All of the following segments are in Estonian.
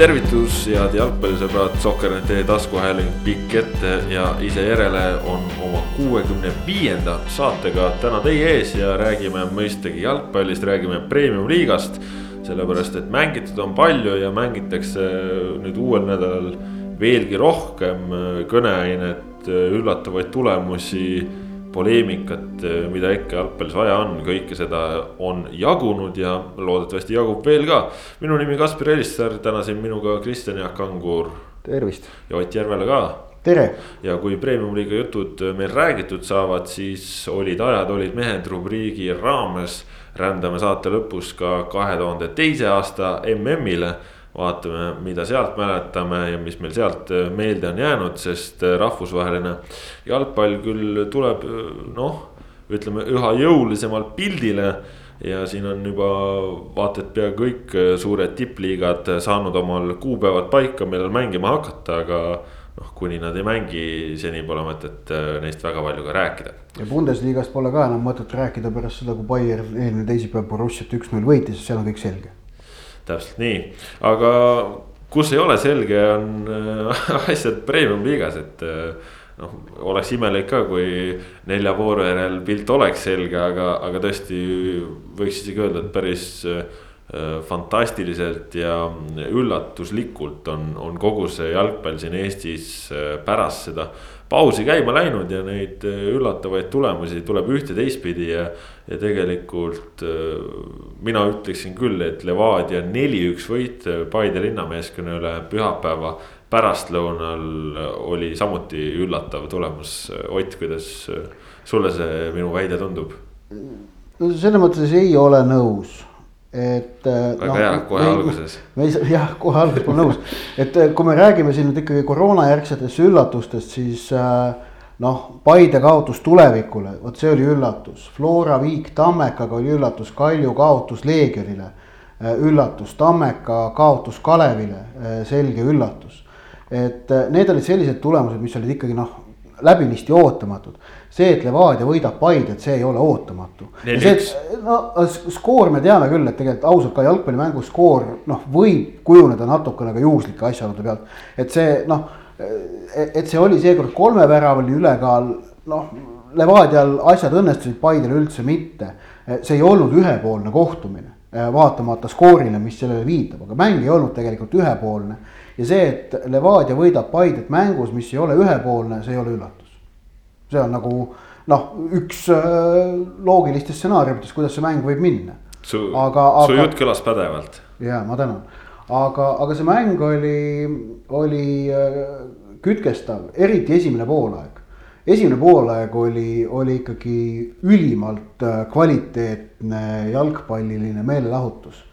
tervitus, head jalgpallisõbrad, Sokkerneti taskuhääling pikk ette ja ise järele on oma kuuekümne viienda saatega täna teie ees ja räägime mõistagi jalgpallist, räägime premium-liigast. sellepärast, et mängitud on palju ja mängitakse nüüd uuel nädalal veelgi rohkem kõneainet, üllatavaid tulemusi poleemikat, mida ikka jalgpallis vaja on, kõike seda on jagunud ja loodetavasti jagub veel ka. minu nimi Kaspar Elissaar, täna siin minuga Kristjan Jaak Angur. tervist. ja Ott Järvela ka. tere. ja kui premium-liiga jutud meil räägitud saavad, siis olid ajad, olid mehed rubriigi raames. rändame saate lõpus ka kahe tuhande teise aasta MM-ile vaatame, mida sealt mäletame ja mis meil sealt äh, meelde on jäänud, sest äh, rahvusvaheline jalgpall küll tuleb äh, noh, ütleme üha jõulisemalt pildile. ja siin on juba vaata et pea kõik suured tippliigad saanud omal kuupäevad paika, millal mängima hakata, aga noh, kuni nad ei mängi, seni pole mõtet neist väga palju ka rääkida. ja Bundesliga-st pole ka enam mõtet rääkida pärast seda, kui Bayern eelmine teisipäev Borussiat üks-null võitis, seal on kõik selge täpselt nii, aga kus ei ole selge, on äh, asjad premium liigas, et äh, noh, oleks imelik ka, kui nelja vooru järel pilt oleks selge, aga, aga tõesti võiks isegi öelda, et päris äh, fantastiliselt ja üllatuslikult on, on kogu see jalgpall siin Eestis pärast seda pausi käima läinud ja neid äh, üllatavaid tulemusi tuleb ühte teistpidi ja. ja tegelikult äh, mina ütleksin küll, et Levadia neli-üks võit äh, Paide linnameeskonna üle pühapäeva pärastlõunal oli samuti üllatav tulemus. Ott, kuidas sulle see minu väide tundub? no selles mõttes ei ole nõus et. Äh, väga no, hea, kohe me, alguses. me ei saa, jah, kohe alguses pole nõus, et äh, kui me räägime siin nüüd ikkagi koroonajärgsetest üllatustest, siis äh, noh, Paide kaotus tulevikule, vot see oli üllatus. Flora Viik Tammekaga oli üllatus, Kalju kaotus Leegionile, üllatus, Tammeka kaotus Kalevile, selge üllatus. et need olid sellised tulemused, mis olid ikkagi noh, läbinisti ootamatud. See, et Levadia võidab Paidet, see ei ole ootamatu. no skoor me teame küll, et tegelikult ausalt ka jalgpallimängu skoor noh, võib kujuneda natukene ka juhuslike asjaolude pealt. et see noh, et see oli seekord kolmeväravaline ülekaal, noh Levadial asjad õnnestusid, Paidel üldse mitte. see ei olnud ühepoolne kohtumine, vaatamata skoorile, mis sellele viitab, aga mäng ei olnud tegelikult ühepoolne ja see, et Levadia võidab Paidet mängus, mis ei ole ühepoolne, see ei ole üllatus. See on nagu noh, üks äh, loogilistest stsenaariumitest, kuidas see mäng võib minna. su, su aga, jutt kõlas pädevalt. ja ma tänan, aga, aga see mäng oli, oli äh, kütkestav, eriti esimene poolaeg esimene poolaeg oli, oli ikkagi ülimalt äh, kvaliteetne jalgpalliline meelelahutus.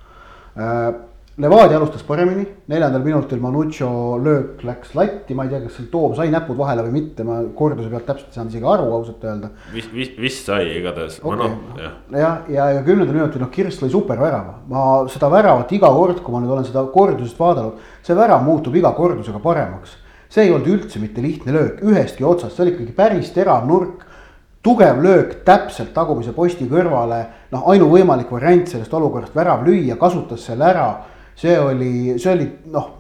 Levadia alustas paremini, neljandal minutil Manuccio löök läks latti, ma ei tea, kas seal Toom sai näpud vahele või mitte, ma korduse pealt täpselt ei saanud isegi aru ausalt öelda. vist, vist, vist sai igatahes. Okay., noh jah. jah, ja, ja kümnendal minutil noh, Kirss lõi supervärava, ma seda väravat iga kord, kui ma nüüd olen seda kordusest vaadanud, see värav muutub iga kordusega paremaks. see ei olnud üldse mitte lihtne löök. Ühestki otsast, see oli ikkagi päris terav nurk. Tugev löök täpselt tagumise posti kõrvale, noh, ainuvõimalik variant sellest olukorrast. Värav lüüa, kasutas selle ära see oli, see oli noh,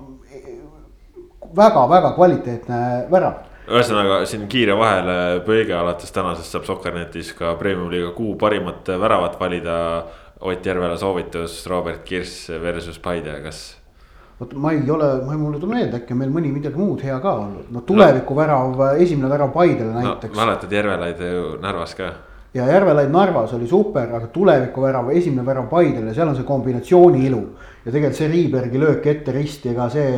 väga-väga kvaliteetne värav ühesõnaga siin kiire vahelepõige alates tänasest saab Soccernetis ka premium-liiga kuu parimat väravat valida. Ott Järvela soovitus Robert Kirss versus Paide, kas? vot ma ei ole, ma ei, mulle tuleb meelde, äkki on meil mõni midagi muud hea ka olnud, no tulevikuvärav no., esimene värav Paidele näiteks no,. mäletad Järvelaid ju Narvas ka? Ja Järvelaid Narvas oli super, aga tulevikuvärav, esimene värav Paidele, seal on see kombinatsiooni ilu. ja tegelikult see Riibergi löök ette risti, ega see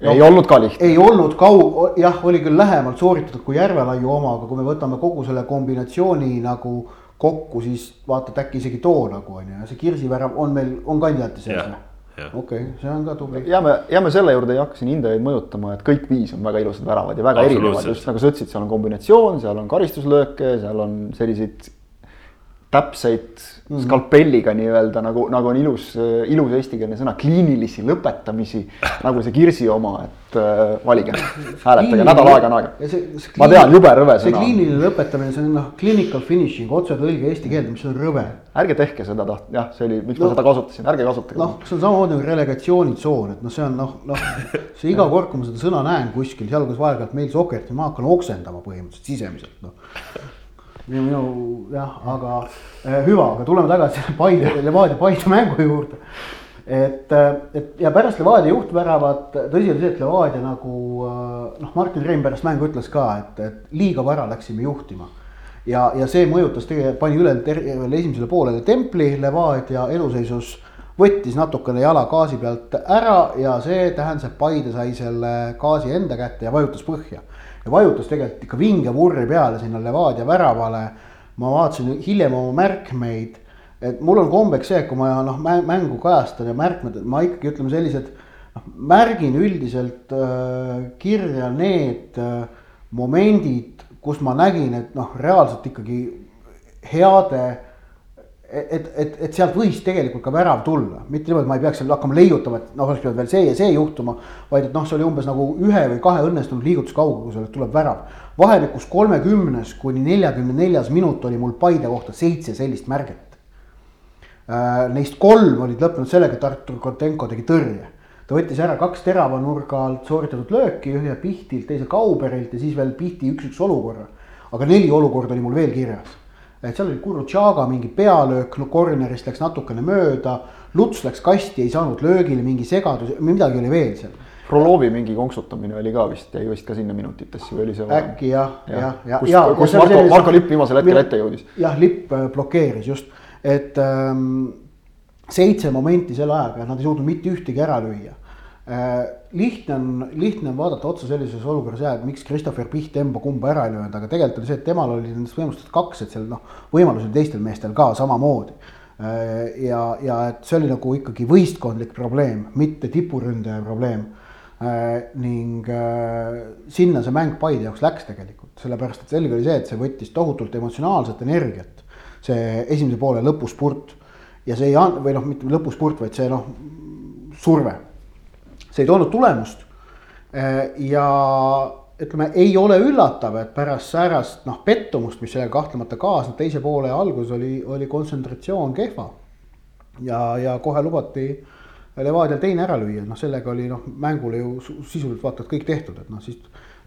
no,. ei olnud ka lihtne. ei olnud kau-, jah, oli küll lähemalt sooritatud kui Järvelaiu oma, aga kui me võtame kogu selle kombinatsiooni nagu kokku, siis vaata, et äkki isegi too nagu on ju, ja see Kirsi värav on meil, on kandidaati sees või? Okei okay,, see on ka tubli. jääme, jääme selle juurde, ei hakka siin hindajaid mõjutama, et kõik viis on väga ilusad väravad ja väga erinevad, just nagu sa ütlesid, seal on kombinatsioon, seal on karistuslööke, seal on selliseid täpseid mm -hmm. skalpelliga nii-öelda nagu, nagu on ilus, ilus eestikeelne sõna, kliinilisi lõpetamisi nagu see Kirsi oma, et äh, valige, hääletage, nädal aega on aega. ma tean, jube rõve sõna. see kliiniline lõpetamine, see on noh, clinical finishing, otsetõlge eesti keelde, mis on rõve. ärge tehke seda taht-, jah, see oli, miks no, ma seda kasutasin, ärge kasutage. noh, see on samamoodi nagu relegatsioonitsoon, et noh, see on noh, noh, see iga kord, kui ma seda sõna näen kuskil, sealhulgas vaevalt meil Sokerti, ma hakkan oksendama põhimõtteliselt sisemiselt, noh minu, jah, aga äh, hüva, aga tuleme tagasi Paide, Levadia Paide mängu juurde. et, äh, et ja pärast Levadia juhtväravat, tõsi oli see, et Levadia nagu äh, noh, Martin Rein pärast mängu ütles ka, et, et liiga vara läksime juhtima. ja, ja see mõjutas tegelikult, pani üle esimesele poolele templi, Levadia eluseisus võttis natukene jala gaasi pealt ära ja see tähendas, et Paide sai selle gaasi enda kätte ja vajutas põhja ja vajutas tegelikult ikka vinge vurri peale sinna Levadia väravale. ma vaatasin hiljem oma märkmeid, et mul on kombeks see, et kui ma noh mängu kajastan ja märkmed, ma ikkagi ütleme sellised. noh, märgin üldiselt äh, kirja need äh, momendid, kus ma nägin, et noh, reaalselt ikkagi heade et, et, et sealt võis tegelikult ka värav tulla, mitte niimoodi, et ma ei peaks seal hakkama leiutama, et noh, oleks pidanud veel see ja see juhtuma. vaid et noh, see oli umbes nagu ühe või kahe õnnestunud liigutuskaugusel, et tuleb värav. vahemikus kolmekümnes kuni neljakümne neljas minut oli mul Paide kohta seitse sellist märget. Äh, neist kolm olid lõppenud sellega, et Artur Kotenko tegi tõrje. ta võttis ära kaks terava nurga alt sooritatud lööki, ühe Pihtilt, teise Kauberilt ja siis veel Pihti üks-üks olukorra. aga neli olukorda oli mul veel kirjas et seal oli Kurutšaga mingi pealöök, no corner'ist läks natukene mööda. Luts läks kasti, ei saanud löögile, mingi segadus, midagi oli veel seal. Frolovi mingi konksutamine oli ka vist, jäi vist ka sinna minutitesse või oli see? äkki jah, jah, ja, ja. kus, kus Marko, Marko Lipp viimasel hetkel ette jõudis. jah, Lipp äh, blokeeris just, et ähm, seitse momenti selle ajaga, nad ei suutnud mitte ühtegi ära lüüa lihtne on, lihtne on vaadata otsa sellises olukorras ja, et miks Christopher Piht Embo kumba ära ei löönud, aga tegelikult oli see, et temal oli nendest võimalustest kaks, et seal noh, võimalusi oli teistel meestel ka samamoodi. Äh, ja, ja et see oli nagu ikkagi võistkondlik probleem, mitte tipuründaja probleem. Äh, ning sinna see mäng Paide jaoks läks tegelikult, sellepärast et selge oli see, et see võttis tohutult emotsionaalset energiat. see esimese poole lõpuspurt ja see ei and-, või noh, mitte lõpuspurt, vaid see noh, surve see ei toonud tulemust. Äh, ja ütleme, ei ole üllatav, et pärast säärast noh, pettumust, mis sellega kahtlemata kaasneb, teise poole alguses oli, oli kontsentratsioon kehva. ja, ja kohe lubati Levadial teine ära lüüa, noh, sellega oli noh, mängule ju sisuliselt vaata et kõik tehtud, et noh, siis.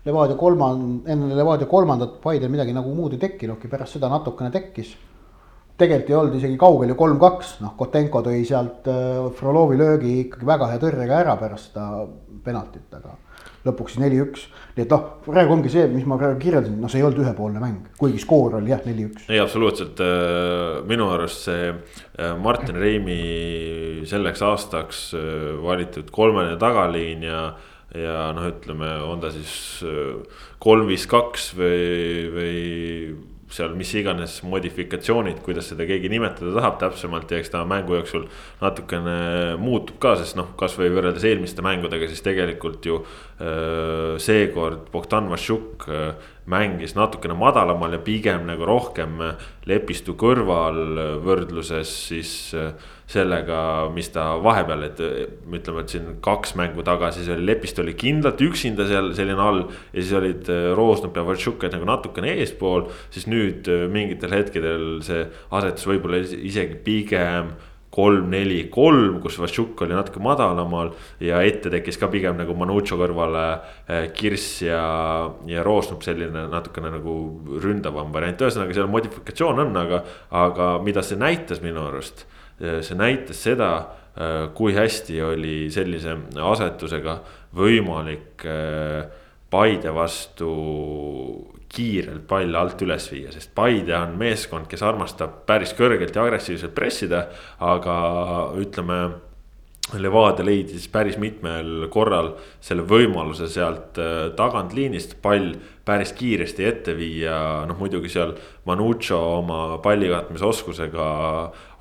Levadia kolmand-, enne Levadia kolmandat Paidel midagi nagu muud ei tekkinudki, pärast seda natukene tekkis tegelikult ei olnud isegi kaugel ju kolm-kaks, noh, Kotenko tõi sealt äh, Frolovi löögi ikkagi väga hea tõrjega ära pärast seda penaltit, aga lõpuks siis neli-üks. nii et noh, praegu ongi see, mis ma praegu kirjeldasin, noh, see ei olnud ühepoolne mäng, kuigi skoor oli jah, neli-üks. ei, absoluutselt, äh, minu arust see äh, Martin Reimi selleks aastaks valitud kolmene tagaliin ja ja noh, ütleme, on ta siis kolm, viis, kaks või, või seal mis iganes modifikatsioonid, kuidas seda keegi nimetada tahab täpsemalt ja eks ta mängu jooksul natukene muutub ka, sest noh, kasvõi võrreldes eelmiste mängudega, siis tegelikult ju äh, seekord Bogdan Vašjuk äh, mängis natukene madalamal ja pigem nagu rohkem Lepistu kõrval võrdluses siis äh, sellega, mis ta vahepeal, et ütleme, et siin kaks mängu tagasi, siis oli Lepistu oli kindlalt üksinda seal selline all. ja siis olid äh, Roosnop ja Vatšuk nagu natukene eespool, siis nüüd äh, mingitel hetkedel see asetus võib-olla isegi pigem kolm, neli, kolm, kus Vašuk oli natuke madalamal ja ette tekkis ka pigem nagu Manucho kõrvale eh, Kirss ja, ja Roosnup selline natukene nagu ründavam variant, ühesõnaga seal modifikatsioon on, aga, aga mida see näitas minu arust, see näitas seda, eh, kui hästi oli sellise asetusega võimalik Paide vastu kiirelt palle alt üles viia, sest Paide on meeskond, kes armastab päris kõrgelt ja agressiivselt pressida, aga ütleme Levadia leidis päris mitmel korral selle võimaluse sealt äh, tagantliinist pall päris kiiresti ette viia, noh muidugi seal. Manucho oma palli katmise oskusega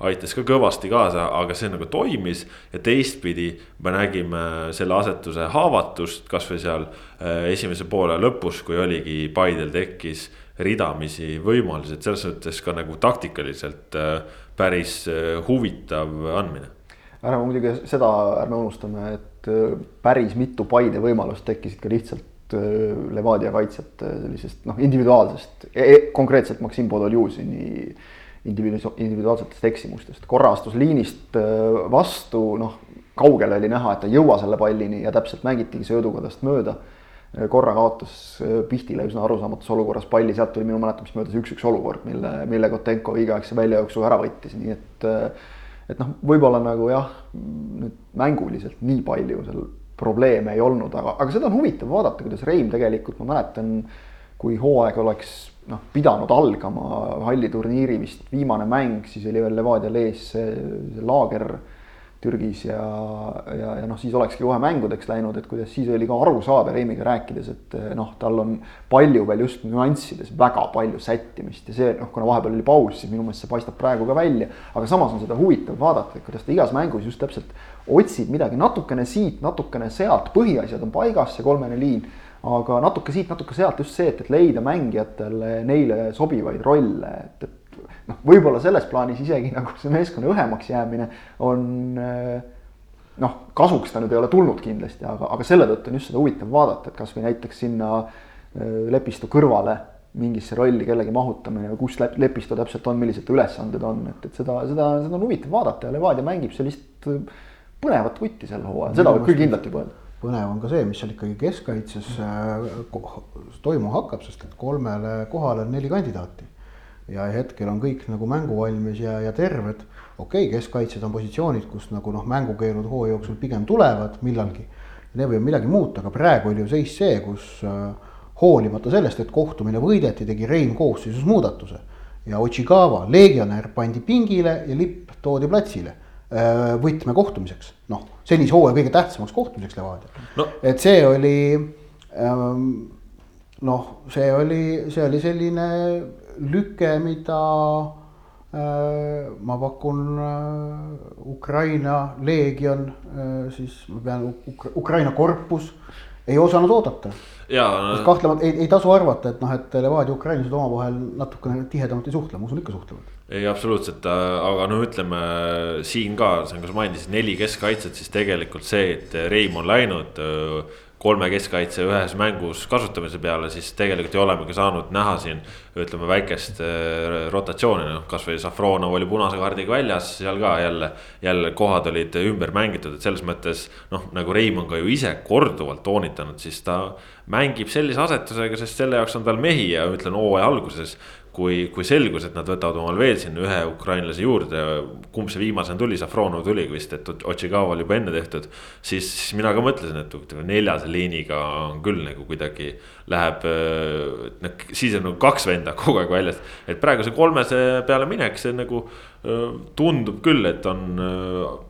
aitas ka kõvasti kaasa, aga see nagu toimis. ja teistpidi me nägime selle asetuse haavatust, kasvõi seal äh, esimese poole lõpus, kui oligi Paidel tekkis ridamisi võimalusi, et selles mõttes ka nagu taktikaliselt äh, päris huvitav andmine ärme muidugi seda ärme unustame, et äh, päris mitu Paide võimalust tekkisid ka lihtsalt äh, Levadia kaitsjate sellisest noh, individuaalsest e, e konkreetselt Maksim Podoljuzini individu-, individuaalsetest eksimustest, korra astus liinist äh, vastu, noh, kaugel oli näha, et ta ei jõua selle pallini ja täpselt mängitigi söödukodast mööda. korra kaotas Pihtile üsna arusaamatus olukorras palli, sealt tuli minu mäletamist mööda see üks-üks olukord, mille, mille Kotenko õigeaegse väljajooksu ära võttis, nii et et noh, võib-olla nagu jah, nüüd mänguliselt nii palju seal probleeme ei olnud, aga, aga seda on huvitav vaadata, kuidas Reim tegelikult, ma mäletan, kui hooaeg oleks noh, pidanud algama halliturniiri vist viimane mäng, siis oli veel Levadial ees see, see laager Türgis ja, ja, ja noh, siis olekski kohe mängudeks läinud, et kuidas siis oli ka aru saada Reimiga rääkides, et eh, noh, tal on palju veel just nüanssides väga palju sättimist ja see noh, kuna vahepeal oli paus, siis minu meelest see paistab praegu ka välja. aga samas on seda huvitav vaadata, et kuidas ta igas mängus just täpselt otsib midagi natukene siit, natukene sealt, põhiasjad on paigas, see kolmene liin aga natuke siit, natuke sealt just see, et, et leida mängijatele neile sobivaid rolle, et, et noh, võib-olla selles plaanis isegi nagu see meeskonna õhemaks jäämine on eh, noh, kasuks ta nüüd ei ole tulnud kindlasti, aga, aga selle tõttu on just seda huvitav vaadata, et kasvõi näiteks sinna eh, Lepistu kõrvale mingisse rolli kellegi mahutamine või kus Lepistu täpselt on, millised ta ülesanded on, et, et seda, seda, seda on huvitav vaadata ja Levadia mängib sellist eh, põnevat vutti sel hooajal, seda võib küll kindlalt juba öelda. Põnev on ka see, mis seal ikkagi keskkaitses toimuma hakkab, sest et kolmele kohale on neli kandidaati ja hetkel on kõik nagu mänguvalmis ja, ja terved. okei okay,, keskkaitsjad on positsioonid, kus nagu noh, mängukeelud hooaja jooksul pigem tulevad millalgi. Need võivad midagi muuta, aga praegu oli ju seis see, kus äh, hoolimata sellest, et kohtumine võideti, tegi Rein koosseisus muudatuse. ja Ochigava legionär pandi pingile ja lipp toodi platsile äh, võtmekohtumiseks, noh, senise hooaja kõige tähtsamaks kohtumiseks Levadial no.. et see oli ähm, noh, see oli, see oli selline lüke, mida äh, ma pakun äh, Ukraina leegion äh,, siis ma pean Ukra, Ukraina korpus ei osanud oodata. jaa. kahtlemata ei, ei tasu arvata, et noh, et Levadia ukrainlased omavahel natukene tihedamalt ei suhtle, ma usun ikka suhtlevad. ei, absoluutselt, aga no ütleme siin ka, sa mainisid, neli keskkaitset, siis tegelikult see, et Reim on läinud kolme keskkaitse ühes mängus kasutamise peale, siis tegelikult ju olemegi saanud näha siin. ütleme väikest äh, rotatsiooni, noh kasvõi Safronov oli punase kaardiga väljas, seal ka jälle. jälle kohad olid ümber mängitud, et selles mõttes noh, nagu Reim on ka ju ise korduvalt toonitanud, siis ta mängib sellise asetusega, sest selle jaoks on tal mehi ja ütlen hooaja alguses kui, kui selgus, et nad võtavad omale veel sinna ühe ukrainlase juurde, kumb see viimasena tuli, Safronov tuligi vist, et Otšigava oli juba enne tehtud. siis, siis mina ka mõtlesin, et neljase liiniga on küll nagu kuidagi läheb, siis on nagu kaks venda kogu aeg väljas. et praegu see kolmese peale minek, see nagu tundub küll, et on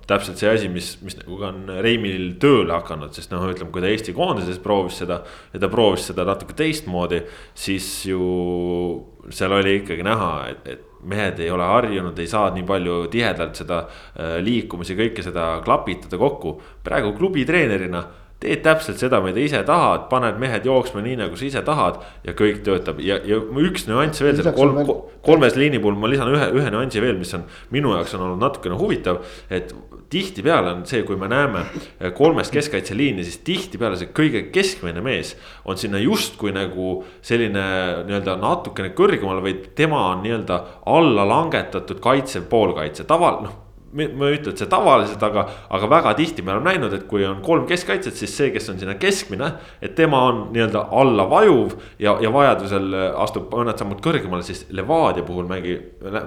täpselt see asi, mis, mis nagu ka on Reimil tööle hakanud, sest noh, ütleme, kui ta Eesti koondises proovis seda ja ta proovis seda natuke teistmoodi, siis ju seal oli ikkagi näha, et, et mehed ei ole harjunud, ei saa nii palju tihedalt seda liikumisi, kõike seda klapitada kokku. praegu klubi treenerina teed täpselt seda, mida ise tahad, paned mehed jooksma nii, nagu sa ise tahad ja kõik töötab ja, ja üks nüanss veel kolm, kolmes liini puhul ma lisan ühe, ühe nüansi veel, mis on minu jaoks on olnud natukene huvitav. et tihtipeale on see, kui me näeme kolmest keskkaitseliini, siis tihtipeale see kõige keskmine mees on sinna justkui nagu selline nii-öelda natukene kõrgemal, vaid tema on nii-öelda alla langetatud kaitsev poolkaitse, taval-, noh ma ei ütle, et see tavaliselt, aga, aga väga tihti me oleme näinud, et kui on kolm keskkaitset, siis see, kes on sinna keskmine. et tema on nii-öelda alla vajuv ja, ja vajadusel astub mõned sammud kõrgemale, siis Levadia puhul mängi,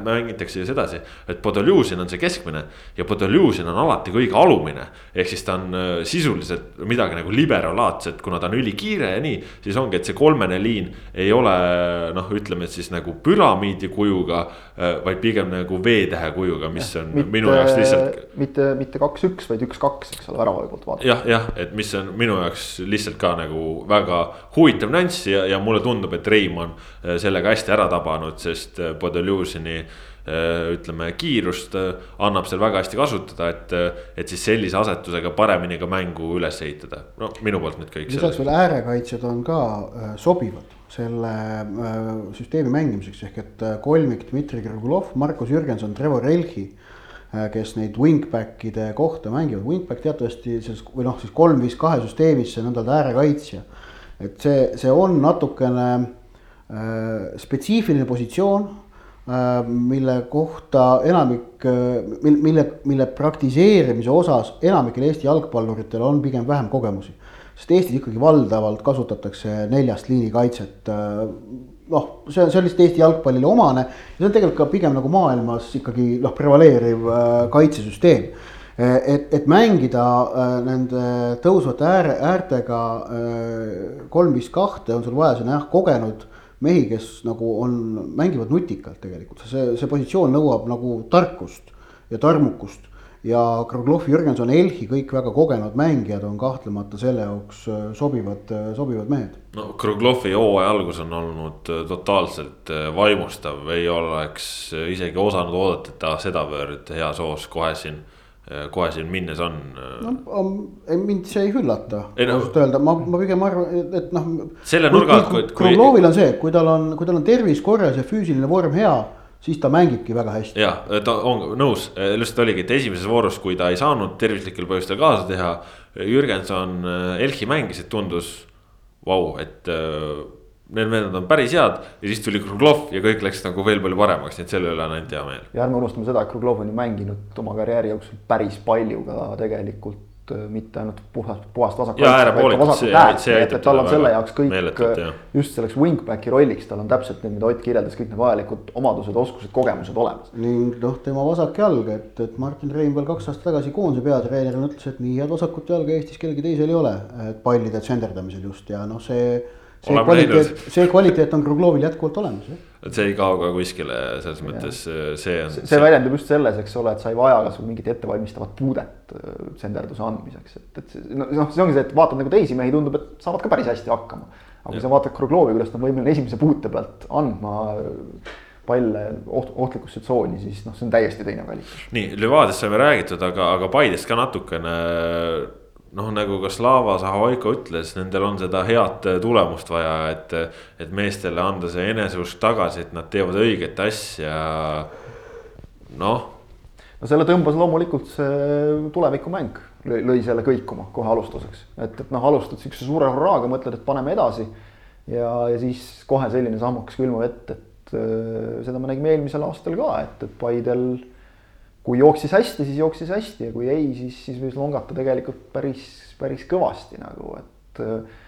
mängitakse ju sedasi. et Podoljuzin on see keskmine ja Podoljuzin on alati kõige alumine. ehk siis ta on äh, sisuliselt midagi nagu liberalaatset, kuna ta on ülikiire ja nii. siis ongi, et see kolmene liin ei ole noh, ütleme siis nagu püramiidi kujuga, äh, vaid pigem nagu V-tähe kujuga, mis on minu minu jaoks lihtsalt. mitte, mitte kaks-üks, vaid üks-kaks, eks ole, värava poolt vaadates. jah, jah, et mis on minu jaoks lihtsalt ka nagu väga huvitav nüanss ja, ja mulle tundub, et Reim on äh, sellega hästi ära tabanud, sest Podeljužini ütleme, kiirust annab seal väga hästi kasutada, et, et siis sellise asetusega paremini ka mängu üles ehitada. no minu poolt nüüd kõik. lisaks veel äärekaitsjad on ka sobivad selle äh, süsteemi mängimiseks ehk et äh, kolmik Dmitri Krugulov, Markus Jürgenson, Trevor Elchi. Äh, kes neid wingback'ide kohta mängivad, wingback teatavasti selles või noh, siis kolm viis kahe süsteemis see nõnda äärekaitsja. et see, see on natukene äh, spetsiifiline positsioon äh,, mille kohta enamik äh,, mille, mille praktiseerimise osas enamikel Eesti jalgpalluritel on pigem vähem kogemusi sest Eestis ikkagi valdavalt kasutatakse neljast liini kaitset. Äh, noh, see on, see on lihtsalt Eesti jalgpallile omane. See on tegelikult ka pigem nagu maailmas ikkagi noh, prevaleeriv äh, kaitsesüsteem. Äh, et, et mängida nende tõusvate ääre, äärtega kolm, viis, kahte on sul vaja sinna jah kogenud mehi, kes nagu on, mängivad nutikalt tegelikult, see, see positsioon nõuab nagu tarkust ja tarmukust ja Kruglov, Jürgenson, Elhi, kõik väga kogenud mängijad on kahtlemata selle jaoks äh, sobivad, äh, sobivad mehed. no Kruglovi hooaja algus on olnud äh, totaalselt vaimustav, ei oleks isegi osanud oodata, et ta sedavõrd heas hoos kohe siin kohe siin minnes on. no mind see ei üllata, ausalt no, öelda, ma, ma pigem arvan, et noh. selle nurga alt, kui. Kruglovil on see, et kui tal on, kui tal on tervis korras ja füüsiline vorm hea siis ta mängibki väga hästi. ja ta on nõus, lihtsalt oligi, et esimeses voorus, kui ta ei saanud tervislikel põhjustel kaasa teha. Jürgenson äh, Elchi mängis, et tundus vau, et äh, need vennad on päris head ja siis tuli Kruglov ja kõik läks nagu veel palju paremaks, nii et selle üle on ainult hea meel. ja ärme unustame seda, et Kruglov on ju mänginud oma karjääri jooksul päris palju ka tegelikult mitte ainult puhast, puhast vasakut. et, tal on selle jaoks kõik meeletult, just selleks wingback'i rolliks, tal on täpselt need, mida Ott kirjeldas, kõik need vajalikud omadused, oskused, kogemused olemas. ning noh, tema vasak jalg, et, et Martin Reim veel kaks aastat tagasi koondise peatreenerina ütles, et nii head vasakut jalga Eestis kellelgi teisel ei ole, et pallide tsenderdamisel just ja noh, see see Oleme kvaliteet, see kvaliteet on Kruglovil jätkuvalt olemas, jah. Et see ei kao ka kuskile, selles mõttes see on. see, see väljendub just selles, eks ole, et sa ei vaja kasvõi mingit ettevalmistavat puudet äh, senderduse andmiseks, et, et noh, see ongi see, et vaatad nagu teisi mehi, tundub, et saavad ka päris hästi hakkama. aga kui sa vaatad Kruglovi, kuidas ta on võimeline esimese puute pealt andma palle oht, ohtlikusse tsooni, siis noh, see on täiesti teine valik. nii, Levadiast saime räägitud, aga, aga Paidest ka natukene noh, nagu ka Slava Zahoiko ütles, nendel on seda head tulemust vaja, et, et meestele anda see eneseusk tagasi, et nad teevad õiget asja. noh. no selle tõmbas loomulikult see tulevikumäng, lõi selle kõikuma kohe alustuseks, et, et noh, alustad siukse suure hurraaga, mõtled, et paneme edasi. ja, ja siis kohe selline sammukas külma vett, et äh, seda me nägime eelmisel aastal ka, et, et Paidel kui jooksis hästi, siis jooksis hästi ja kui ei, siis, siis võis longata tegelikult päris, päris kõvasti nagu, et. Äh,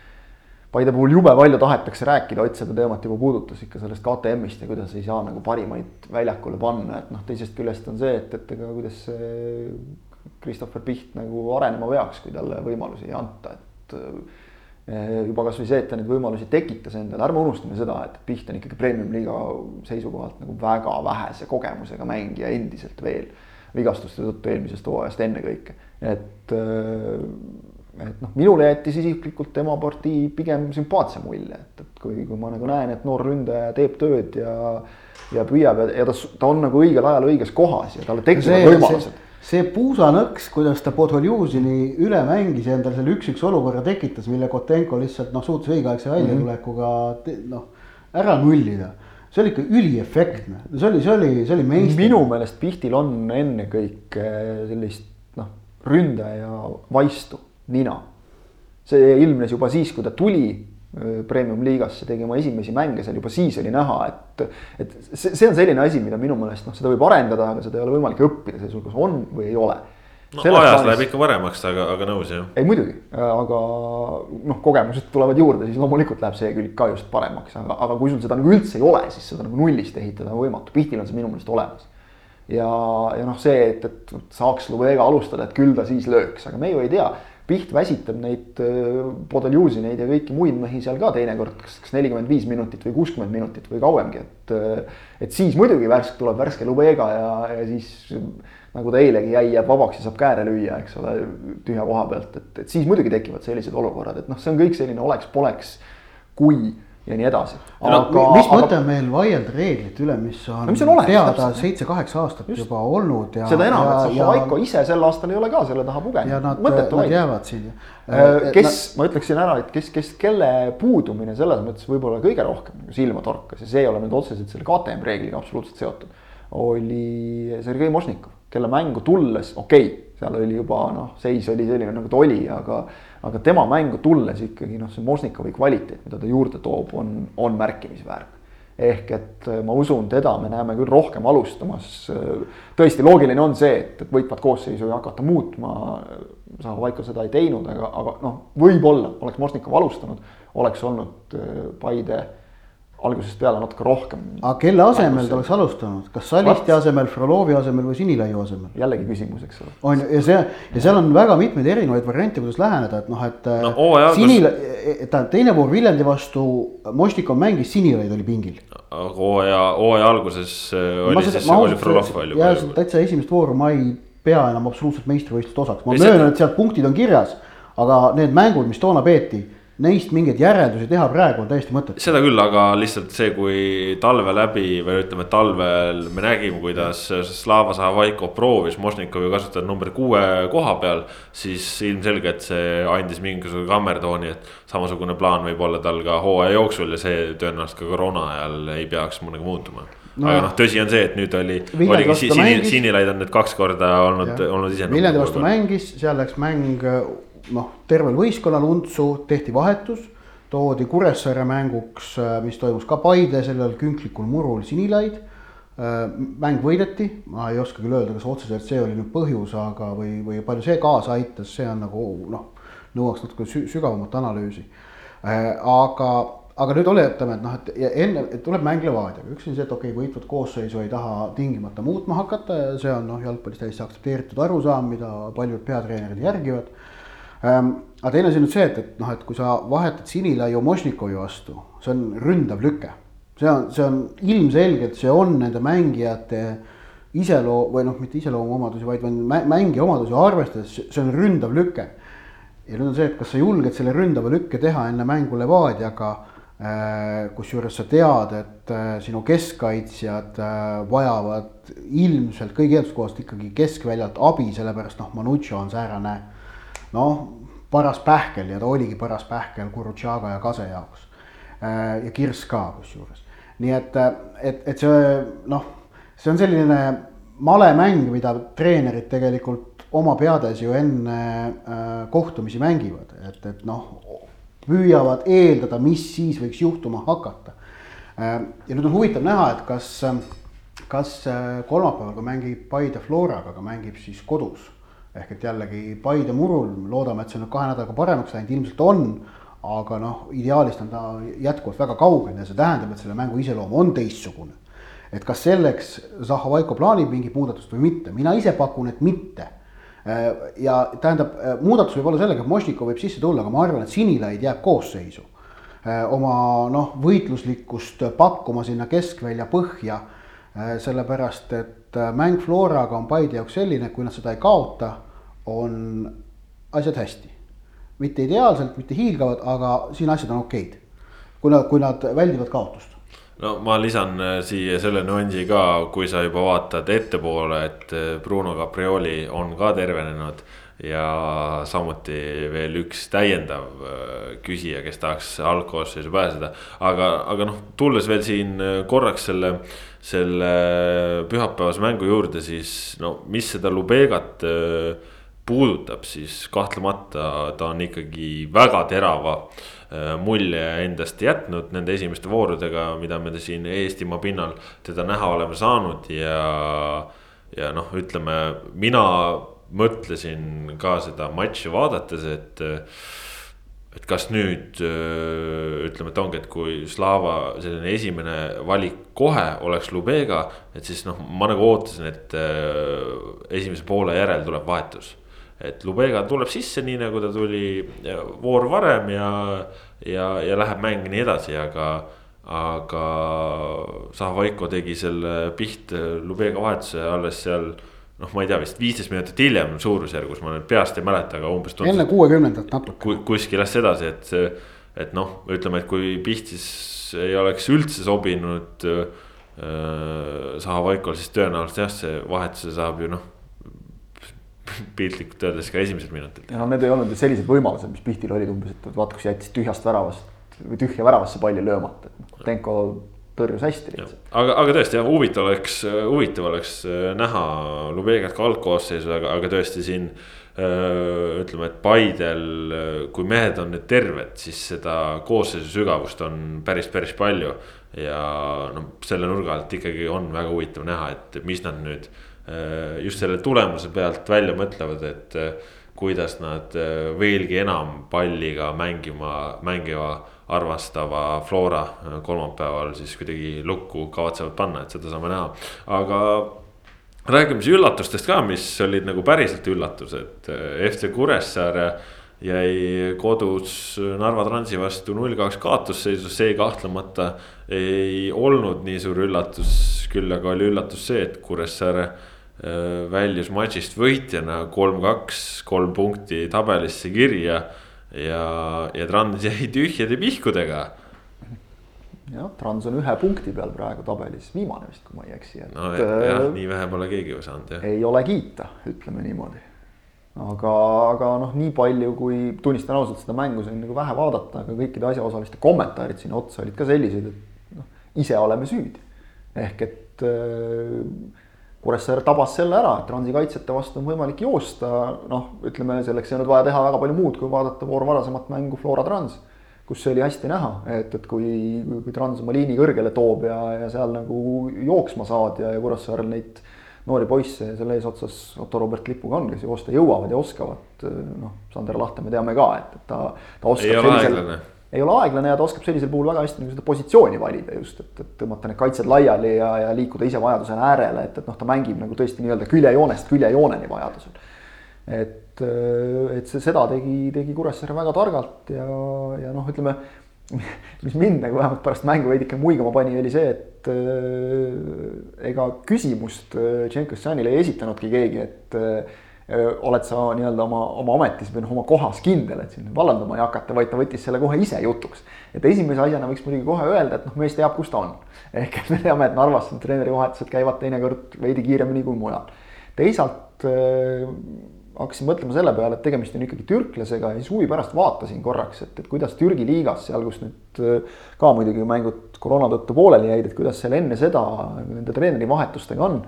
Paide puhul jube palju tahetakse rääkida, Ott seda teemat juba puudutas ikka sellest KTM-ist ja kuidas ei saa nagu parimaid väljakule panna, et noh, teisest küljest on see, et, et ega kuidas see Christopher Piht nagu arenema peaks, kui talle võimalusi ei anta, et äh, juba kasvõi see, et ta neid võimalusi tekitas endale, ärme unustame seda, et Piht on ikkagi premium-liiga seisukohalt nagu väga vähese kogemusega mängija endiselt veel. Vigastuste tõttu eelmisest hooajast ennekõike, et äh, et noh, minule jättis isiklikult tema partii pigem sümpaatse mulje, et, et kui, kui ma nagu näen, et noor ründaja teeb tööd ja ja püüab ja, ja ta, ta on nagu õigel ajal õiges kohas ja talle tekivad võimalused. See puusanõks, kuidas ta Podholjuzini üle mängis ja endale selle üks-üks olukorra tekitas, mille Kotenko lihtsalt noh, suutis õigeaegse väljatulekuga noh, ära nullida see oli ikka üliefektne, see oli, see oli, see oli meister. minu meelest Pihtil on ennekõike sellist noh, ründaja vaistu, nina. see ilmnes juba siis, kui ta tuli premium-liigasse, tegi oma esimesi mänge seal, juba siis oli näha, et. et see, see on selline asi, mida minu meelest noh, seda võib arendada, aga seda ei ole võimalik õppida, see sul kas on või ei ole no Selles ajas läheb ikka paremaks, aga, aga nõus jah. ei muidugi, aga noh, kogemused tulevad juurde, siis loomulikult läheb see külg ka just paremaks, aga, aga kui sul seda nagu üldse ei ole, siis seda nagu nullist ehitada on võimatu, Pihtil on see minu meelest olemas. ja, ja noh, see, et, et saaks Lubega alustada, et küll ta siis lööks, aga me ju ei tea. Piht väsitab neid Podoljuz'ineid ja kõiki muid mehi seal ka teinekord, kas, kas nelikümmend viis minutit või kuuskümmend minutit või kauemgi, et. et siis muidugi värsk tuleb värske Lubega ja, ja siis nagu ta eilegi jäi, jääb vabaks ja saab kääre lüüa, eks ole, tühja koha pealt, et, et siis muidugi tekivad sellised olukorrad, et noh, see on kõik selline oleks-poleks, kui ja nii edasi. aga no, mis aga... mõte on meil vaielda reeglite üle, mis on, no, mis on olemas, teada seitse-kaheksa aastat Just. juba olnud ja. seda enam, et Zahovaiko ja... ise sel aastal ei ole ka selle taha pugenud. ja nad, nad jäävad siin. Äh, kes nad..., ma ütleksin ära, et kes, kes, kelle puudumine selles mõttes võib-olla kõige rohkem nagu silma torkas ja see ei ole nüüd otseselt selle KTM reegliga absoluutselt seotud. oli Sergei Mošnikov, kelle mängu tulles, okei okay,, seal oli juba noh, seis oli selline nagu ta oli, aga aga tema mängu tulles ikkagi noh, see Mosnikovi kvaliteet, mida ta juurde toob, on, on märkimisväärne. ehk et äh, ma usun, teda me näeme küll rohkem alustamas. tõesti, loogiline on see, et, et võitvat koosseisu ei hakata muutma. Zahhovaiko seda ei teinud, aga, aga noh, võib-olla oleks Mosnikov alustanud, oleks olnud äh, Paide algusest peale natuke rohkem. aga kelle asemel ta oleks alustanud, kas Salisti asemel, Frolovi asemel või Sinilaiu asemel? jällegi küsimus, eks ole. on ja see ja seal on väga mitmeid erinevaid variante, kuidas läheneda, et noh, et no,. Äh, Sinila, tähendab teine voor Viljandi vastu, Mostikov mängis, Sinilaid oli pingil. aga hooaja, hooaja alguses äh, oli siis, oli Frolov palju. ja täitsa esimest vooru ma ei pea enam absoluutselt meistrivõistluste osaks, ma möönan, et sealt punktid on kirjas, aga need mängud, mis toona peeti neist mingeid järeldusi teha praegu on täiesti mõttetu. seda küll, aga lihtsalt see, kui talve läbi või ütleme, talvel me nägime, kuidas Slava Zahvaiko proovis Mošnikovi kasutada number kuue koha peal. siis ilmselgelt see andis mingisuguse kammertooni, et samasugune plaan võib olla tal ka hooaja jooksul ja see tõenäoliselt ka koroona ajal ei peaks nagu muutuma no,. aga noh, tõsi on see, et nüüd oli, oligi sini, sinilaid on nüüd kaks korda olnud, olnud ise. Viljandi vastu mängis, seal läks mäng noh, tervel võistkonnal untsu, tehti vahetus, toodi Kuressaare mänguks, äh, mis toimus ka Paide sellel künklikul murul Sinilaid. Äh, mäng võideti, ma ei oska küll öelda, kas otseselt see oli nüüd põhjus, aga, või, või palju see kaasa aitas, see on nagu noh, nõuaks natuke sügavamat analüüsi. Äh, aga, aga nüüd oletame, et noh, et enne, et tuleb mäng Levadiaga, üks on see, et okei okay,, võitvat koosseisu ei taha tingimata muutma hakata ja see on noh, jalgpallis täiesti aktsepteeritud arusaam, mida paljud peatreenerid järgivad. Aga teine asi on nüüd see, et, et noh, et kui sa vahetad Sinilaiu Mošnikovi vastu, see on ründav lüke. see on, see on ilmselgelt, see on nende mängijate iseloo- või noh, mitte iseloomuomadusi, vaid mängija omadusi arvestades, see on ründav lüke. ja nüüd on see, et kas sa julged selle ründava lükke teha enne mängu Levadiaga äh, kusjuures sa tead, et äh, sinu keskkaitsjad äh, vajavad ilmselt kõigi eelduskohast ikkagi keskväljalt abi, sellepärast noh, Manuccio on säärane noh, paras pähkel ja ta oligi paras pähkel Kurutšaga ja Kase jaoks. Äh, ja Kirss ka kusjuures, nii et, et, et see noh, see on selline malemäng, mida treenerid tegelikult oma peades ju enne äh, kohtumisi mängivad, et, et noh, püüavad eeldada, mis siis võiks juhtuma hakata äh,. ja nüüd on huvitav näha, et kas, kas äh, kolmapäeval, kui mängib Paide Floraga, aga mängib siis kodus ehk et jällegi Paide murul, loodame, et see nüüd kahe nädalaga paremaks läinud, ilmselt on. aga noh, ideaalist on ta jätkuvalt väga kaugel ja see tähendab, et selle mängu iseloom on teistsugune. et kas selleks Zahhovaiko plaanib mingit muudatust või mitte, mina ise pakun, et mitte ja tähendab, muudatus võib olla sellega, et Mošnikov võib sisse tulla, aga ma arvan, et Sinilaid jääb koosseisu. oma noh, võitluslikkust pakkuma sinna keskvälja põhja. Sellepärast, et äh, mäng Floraga on Paide jaoks selline, et kui nad seda ei kaota, on asjad hästi. mitte ideaalselt, mitte hiilgavad, aga siin asjad on okeid. kui nad, kui nad väldivad kaotust no ma lisan äh, siia selle nüansi ka, kui sa juba vaatad ettepoole, et äh, Bruno Caprioli on ka tervenenud. Ja samuti veel üks täiendav küsija, kes tahaks algkoosseisu pääseda, aga, aga noh, tulles veel siin korraks selle selle pühapäevase mängu juurde, siis no mis seda Lubegat äh, puudutab, siis kahtlemata ta on ikkagi väga terava äh, mulje endast jätnud nende esimeste voorudega, mida me siin Eestimaa pinnal teda näha oleme saanud ja. ja noh, ütleme mina mõtlesin ka seda matši vaadates, et et kas nüüd ütleme, et ongi, et kui Slava selline esimene valik kohe oleks Lubega, et siis noh, ma nagu ootasin, et esimese poole järel tuleb vahetus. et Lubega tuleb sisse, nii nagu ta tuli voor varem ja, ja, ja läheb mäng nii edasi, aga aga Zahhovaiko tegi selle Piht Lubega vahetuse alles seal noh, ma ei tea, vist viisteist minutit hiljem suurusjärgus, ma nüüd peast ei mäleta, aga umbes. enne kuuekümnendat natuke. kuskil jah sedasi, et see, et noh, ütleme, et kui Pihtis ei oleks üldse sobinud äh, Zahhovaikol, siis tõenäoliselt jah, see vahetuse saab ju noh piltlikult öeldes ka esimesel minutil. ja no need ei olnud ju sellised võimalused, mis Pihtil olid umbes, et vaata, kus jättis tühjast väravast või tühja väravasse palli löömata, et noh, Tenko tõrjus hästi lihtsalt. aga, aga tõesti jah, huvitav oleks, huvitav oleks äh, näha Lubegat ka algkoosseisu, aga, aga tõesti siin öö, ütleme, et Paidel, kui mehed on nüüd terved, siis seda koosseisu sügavust on päris, päris palju. ja noh, selle nurga alt ikkagi on väga huvitav näha, et mis nad nüüd just selle tulemuse pealt välja mõtlevad, et kuidas nad veelgi enam palliga mängima, mängiva arvastava Flora äh, kolmapäeval siis kuidagi lukku kavatsevad panna, et seda saame näha, aga räägime siis üllatustest ka, mis olid nagu päriselt üllatused, äh, FC Kuressaare jäi kodus Narva Transi vastu null kaks kaotusseisus, see kahtlemata ei olnud nii suur üllatus. küll aga oli üllatus see, et Kuressaare äh, väljus matšist võitjana kolm-kaks, kolm punkti tabelisse kirja ja, ja Trans jäi tühjade pihkudega. jah, Trans on ühe punkti peal praegu tabelis, viimane vist, kui ma ei eksi. no jah, jah, nii vähe pole keegi ju saanud jah. ei ole kiita, ütleme niimoodi. aga, aga noh, nii palju, kui tunnistan ausalt, seda mängu sain nagu vähe vaadata, aga kõikide asjaosaliste kommentaarid sinna otsa olid ka sellised, et noh, ise oleme süüdi. ehk et äh, Kuressaare tabas selle ära, et Transi kaitsjate vastu on võimalik joosta, noh, ütleme selleks ei olnud vaja teha väga palju muud, kui vaadata voor varasemat mängu Flora Trans. kus see oli hästi näha, et, et kui, kui Trans oma liini kõrgele toob ja, ja seal nagu jooksma saad ja, ja Kuressaarel neid noori poisse selle eesotsas Otto Robert Lipuga on, kes joosta jõuavad ja oskavad, noh, Sander Lahte me teame ka, et, et ta, ta oskab sellisel ei ole aeglane ja ta oskab sellisel puhul väga hästi nagu seda positsiooni valida just, et, et tõmmata need kaitsed laiali ja, ja liikuda ise vajadusel äärele, et, et noh, ta mängib nagu tõesti nii-öelda küljejoonest küljejooneni vajadusel. et, et see, seda tegi, tegi Kuressaare väga targalt ja, ja noh, ütleme mis mind nagu vähemalt pärast mängu veidike muigama pani, oli see, et äh, ega küsimust Tšenkosjanile ei esitanudki keegi, et äh, oled sa nii-öelda oma, oma ametis või noh, oma kohas kindel, et sind vallandama ei hakata, vaid ta võttis selle kohe ise jutuks. et esimese asjana võiks muidugi kohe öelda, et noh, mees teab, kus ta on. ehk et me teame, et Narvas treenerivahetused käivad teinekord veidi kiiremini kui mujal. teisalt äh, hakkasin mõtlema selle peale, et tegemist on ikkagi türklasega ja siis huvi pärast vaatasin korraks, et, et kuidas Türgi liigas seal, kus nüüd ka muidugi mängud koroona tõttu pooleli jäid, et kuidas seal enne seda nende treenerivahetustega on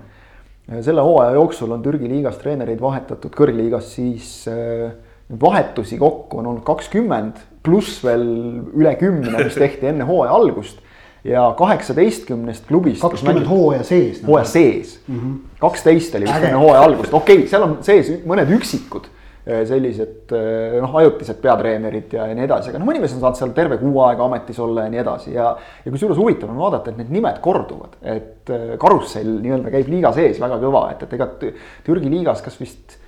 selle hooaja jooksul on Türgi liigas treenereid vahetatud kõrgliigas siis äh, vahetusi kokku on olnud kakskümmend, pluss veel üle kümne, mis tehti enne hooaja algust. ja kaheksateistkümnest klubist. kakskümmend hooaja sees. hooaja sees, mhm. kaksteist oli vist enne hooaja algust, okei okay,, seal on sees mõned üksikud sellised äh, noh, ajutised peatreenerid ja, ja nii edasi, aga noh, mõni mees on saanud seal terve kuu aega ametis olla ja nii edasi ja. ja kusjuures huvitav on vaadata, et need nimed korduvad, et äh, karussell nii-öelda käib liiga sees väga kõva, et, et ega Türgi liigas, kas vist.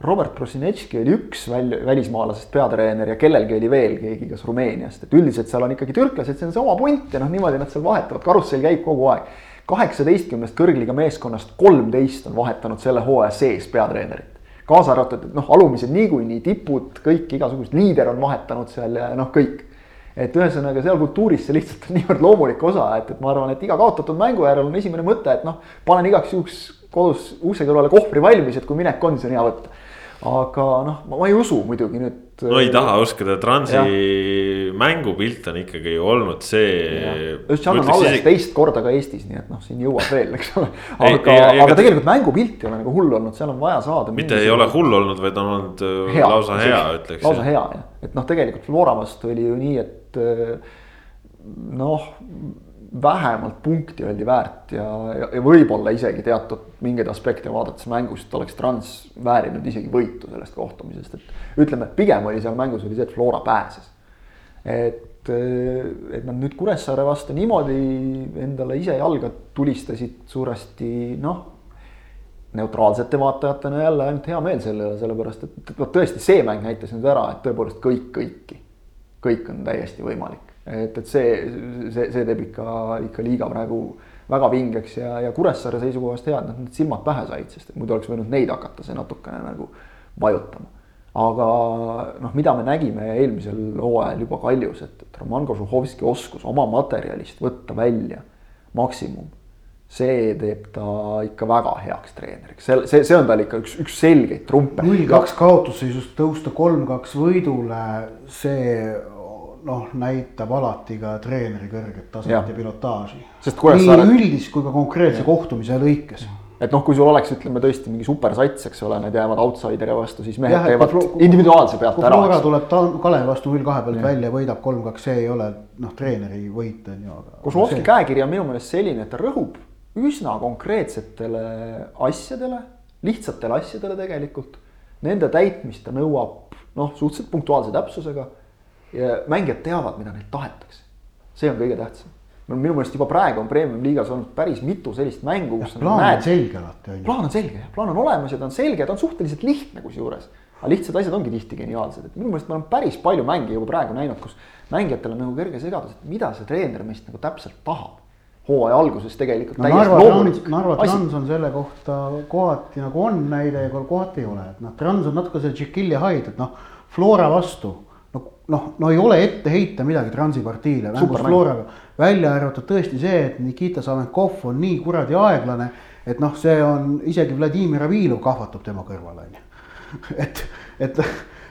Robert Prosinetški oli üks väl-, välismaalasest peatreener ja kellelgi oli veel keegi, kas Rumeeniast, et üldiselt seal on ikkagi türklased, see on see oma punt ja noh, niimoodi nad seal vahetavad, karussell käib kogu aeg. kaheksateistkümnest kõrgliiga meeskonnast kolmteist on vahetanud selle hooaja sees peatreenerit kaasa arvatud, et noh, alumised niikuinii tipud, kõik igasugused, liider on vahetanud seal ja noh, kõik. et ühesõnaga seal kultuuris see lihtsalt on niivõrd loomulik osa, et, et ma arvan, et iga kaotatud mängu järel on esimene mõte, et noh, panen igaks juhuks kodus ukse kõrvale kohvri valmis, et kui minek on, siis on hea võtta aga noh, ma ei usu muidugi nüüd. no ei taha uskuda, Transi ja. mängupilt on ikkagi olnud see. seal on alles isegi... teist korda ka Eestis, nii et noh, siin jõuab veel, eks ole. aga, aga tegelikult mängupilt ei ole nagu hull olnud, seal on vaja saada. mitte ei ole hull olnud, vaid on olnud äh, hea, lausa hea, ütleks. lausa hea jah, et noh, tegelikult Flora vastu oli ju nii, et äh, noh vähemalt punkti oldi väärt ja, ja, ja võib-olla isegi teatud mingeid aspekte vaadates mängust oleks Trans väärinud isegi võitu sellest kohtumisest, et ütleme, pigem oli seal mängus oli see, et Flora pääses. et, et nad nüüd Kuressaare vastu niimoodi endale ise jalga tulistasid suuresti, noh. neutraalsete vaatajatena jälle ainult hea meel selle üle, sellepärast et, vot tõesti see mäng näitas nüüd ära, et tõepoolest kõik kõiki, kõik on täiesti võimalik. Et, et see, see, see teeb ikka, ikka liiga praegu väga vingeks ja, ja Kuressaare seisukohast hea, et nad need silmad pähe said, sest muidu oleks võinud neid hakata see natukene nagu vajutama. aga noh, mida me nägime eelmisel hooajal juba Kaljus, et, et Roman Kožuhovski oskus oma materjalist võtta välja maksimum see teeb ta ikka väga heaks treeneriks, see, see, see on tal ikka üks, üks selgeid trumpe. null kaks kaotusseisust tõusta kolm-kaks võidule, see noh, näitab alati ka treeneri kõrget taset ja, ja pilotaaži. nii saad... üldist kui ka konkreetse ja. kohtumise lõikes et noh, kui sul oleks, ütleme tõesti mingi supersats, eks ole, need jäävad outsider'i vastu, siis mehed teevad individuaalse pealt ära. kui Flora tuleb ta Kalevi vastu null kahe pealt ja. välja ja võidab kolm-kaks, see ei ole noh, treeneri võit on ju. Kozlovski see... käekiri on minu meelest selline, et ta rõhub üsna konkreetsetele asjadele, lihtsatele asjadele tegelikult. Nende täitmist ta nõuab noh, suhteliselt punktuaalse täpsusega. Ja mängijad teavad, mida neilt tahetakse. see on kõige tähtsam. minu meelest juba praegu on premium liigas olnud päris mitu sellist mängu. plaan näed, on selge alati on ju. plaan on selge jah, plaan on olemas ja ta on selge, ta on suhteliselt lihtne kusjuures. aga lihtsad asjad ongi tihti geniaalsed, et minu meelest ma olen päris palju mänge juba praegu näinud, kus mängijatel on nagu kerge segadus, et mida see treener meist nagu täpselt tahab hooaja alguses tegelikult no, täiesti loomulik. Narva Trans on selle kohta kohati nagu on näide ja kohati ei ole, et noh, Trans on natuke see ja Hyde, et noh, Flora vastu. Noh, no ei ole ette heita midagi Transi partiile, mängus Floraga. välja arvatud tõesti see, et Nikita Savenkov on nii kuradi aeglane, et noh, see on isegi Vladimir Avilov kahvatub tema kõrval on ju. et, et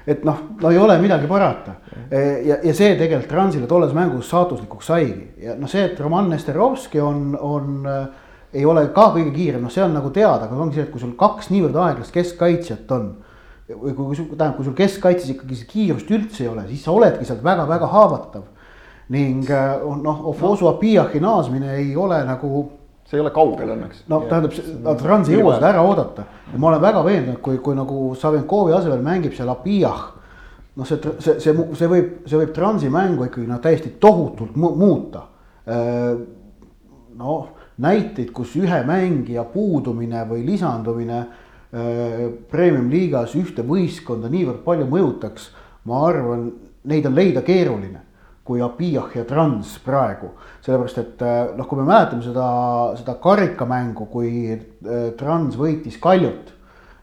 et noh, no ei ole midagi parata. ja, ja see tegelikult Transile tolles mängus saatuslikuks saigi ja noh, see, et Roman Nesterovski on, on äh, ei ole ka kõige kiirem, noh, see on nagu teada, aga ongi see, et kui sul kaks niivõrd aeglast keskkaitsjat on. Või kui, sul, tähendab, kui sul keskkaitses ikkagi kiirust üldse ei ole, siis sa oledki sealt väga-väga haavatav. ning äh, noh, Ofosu no. Apiahi naasmine ei ole nagu see ei ole kaugel õnneks. no tähendab, Trans ei jõua seda ära oodata ja ma olen väga veendunud, kui, kui nagu Savenkovi asemel mängib seal Abijah. noh, see, see, see, see võib, see võib Transi mängu ikkagi noh, täiesti tohutult mu muuta. Äh, noh, näiteid, kus ühe mängija puudumine või lisandumine äh, premium liigas ühte võistkonda niivõrd palju mõjutaks, ma arvan, neid on leida keeruline kui Abiyah ja Trans praegu. sellepärast, et äh, noh, kui me mäletame seda, seda karikamängu, kui äh, Trans võitis Kaljut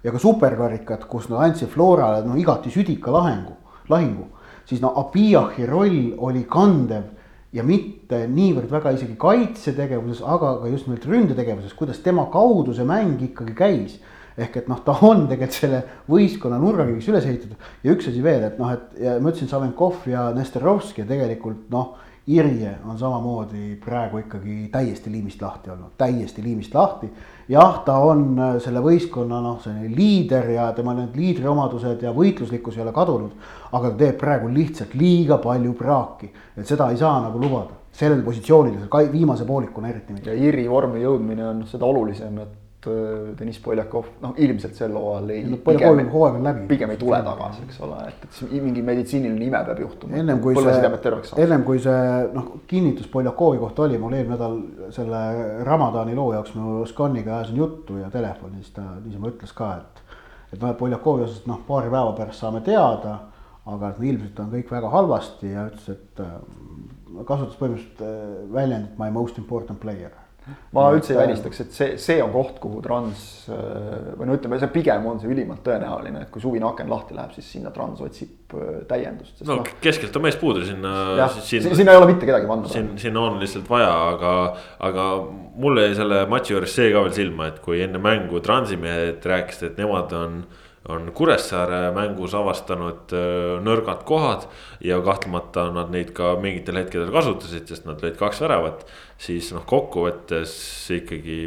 ja ka superkarikat, kus nad andsid Florale no igati südika lahengu, lahingu, siis no Abiyahi roll oli kandev ja mitte niivõrd väga isegi kaitsetegevuses, aga ka just nimelt ründetegevuses, kuidas tema kaudu see mäng ikkagi käis ehk et noh, ta on tegelikult selle võistkonna nurgakiviks üles ehitatud ja üks asi veel, et noh, et ja ma ütlesin Savenkov ja Nesterovski tegelikult noh. Irje on samamoodi praegu ikkagi täiesti liimist lahti olnud, täiesti liimist lahti. jah, ta on äh, selle võistkonna noh, selline liider ja tema need liidriomadused ja võitluslikkus ei ole kadunud. aga ta teeb praegu lihtsalt liiga palju praaki, et seda ei saa nagu lubada sellel positsioonil, viimase poolikuna eriti. ja Iri vormi jõudmine on seda olulisem, et Äh, Deniss Poljakov, noh ilmselt sel hooajal ei. pigem, hooaeg on läbi. pigem ei tule tagasi, eks ole, et, et mingi meditsiiniline ime peab juhtuma. ennem kui see, ennem kui see noh, kinnitus Poljakovi kohta oli, mul eelmine nädal selle Ramadani loo jaoks ma Oskaniga ajasin juttu ja telefonis ta niisama ütles ka, et. et noh, et Poljakovi osas noh, paari päeva pärast saame teada, aga et ilmselt on kõik väga halvasti ja ütles, et äh, kasutas põhimõtteliselt äh, väljendit my most important player ma üldse ei välistaks, et see, see on koht, kuhu Trans äh, või no ütleme, see pigem on see ülimalt tõenäoline, et kui suvine aken lahti läheb, siis sinna Trans otsib äh, täiendust. no noh, keskelt on mees puudu sinna. Siin, sinna ei ole mitte kedagi panna. siin, siin on lihtsalt vaja, aga, aga mulle jäi selle matši juures see ka veel silma, et kui enne mängu Transi mehed rääkisid, et nemad on on Kuressaare mängus avastanud äh, nõrgad kohad ja kahtlemata nad neid ka mingitel hetkedel kasutasid, sest nad lõid kaks väravat. siis noh, kokkuvõttes ikkagi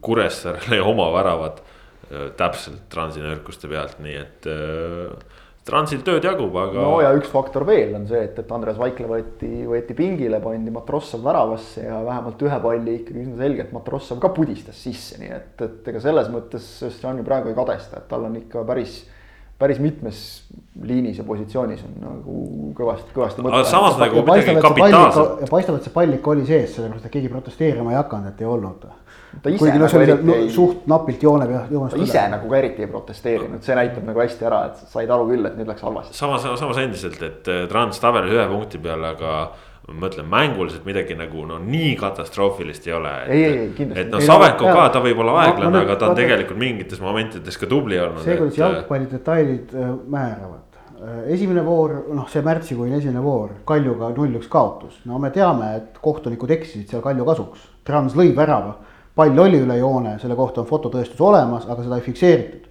Kuressaarele oma väravad äh, täpselt Transi nõrkuste pealt, nii et äh, Transil tööd jagub, aga. no ja üks faktor veel on see, et, et Andres Vaikla võeti, võeti pingile, pandi Matrossov väravasse ja vähemalt ühe palli ikkagi üsna selgelt Matrossov ka pudistas sisse, nii et, et ega selles mõttes Strani praegu ei kadesta, et tal on ikka päris, päris mitmes liinis ja positsioonis on nagu kõvasti, kõvasti. aga samas nagu midagi kapitaalset. ja paistab, et see pall ikka oli sees, sellepärast et keegi protesteerima ei hakanud, et ei olnud. Kuigi noh, see oli no, ei... suht napilt joone peal. ta ise üle. nagu ka eriti ei protesteerinud, see näitab nagu hästi ära, et said aru küll, et nüüd läks halvasti. samas, samas endiselt, et äh, Trans tabelis ühe punkti peale, aga ma mõtlen mänguliselt midagi nagu no nii katastroofilist ei ole. ei, ei, ei kindlasti. et noh, Savenko ka, ta võib olla aeglane, aga ta on tegelikult mingites momentides ka tubli olnud. see, kuidas jalgpalli detailid äh, määravad. Äh, esimene voor, noh, see märtsikuine esimene voor, Kaljuga null-üks kaotus. no me teame, et kohtunikud eksisid seal Kalju kasuks. Trans lõi värava, pall oli üle joone, selle kohta on fototõestus olemas, aga seda ei fikseeritud.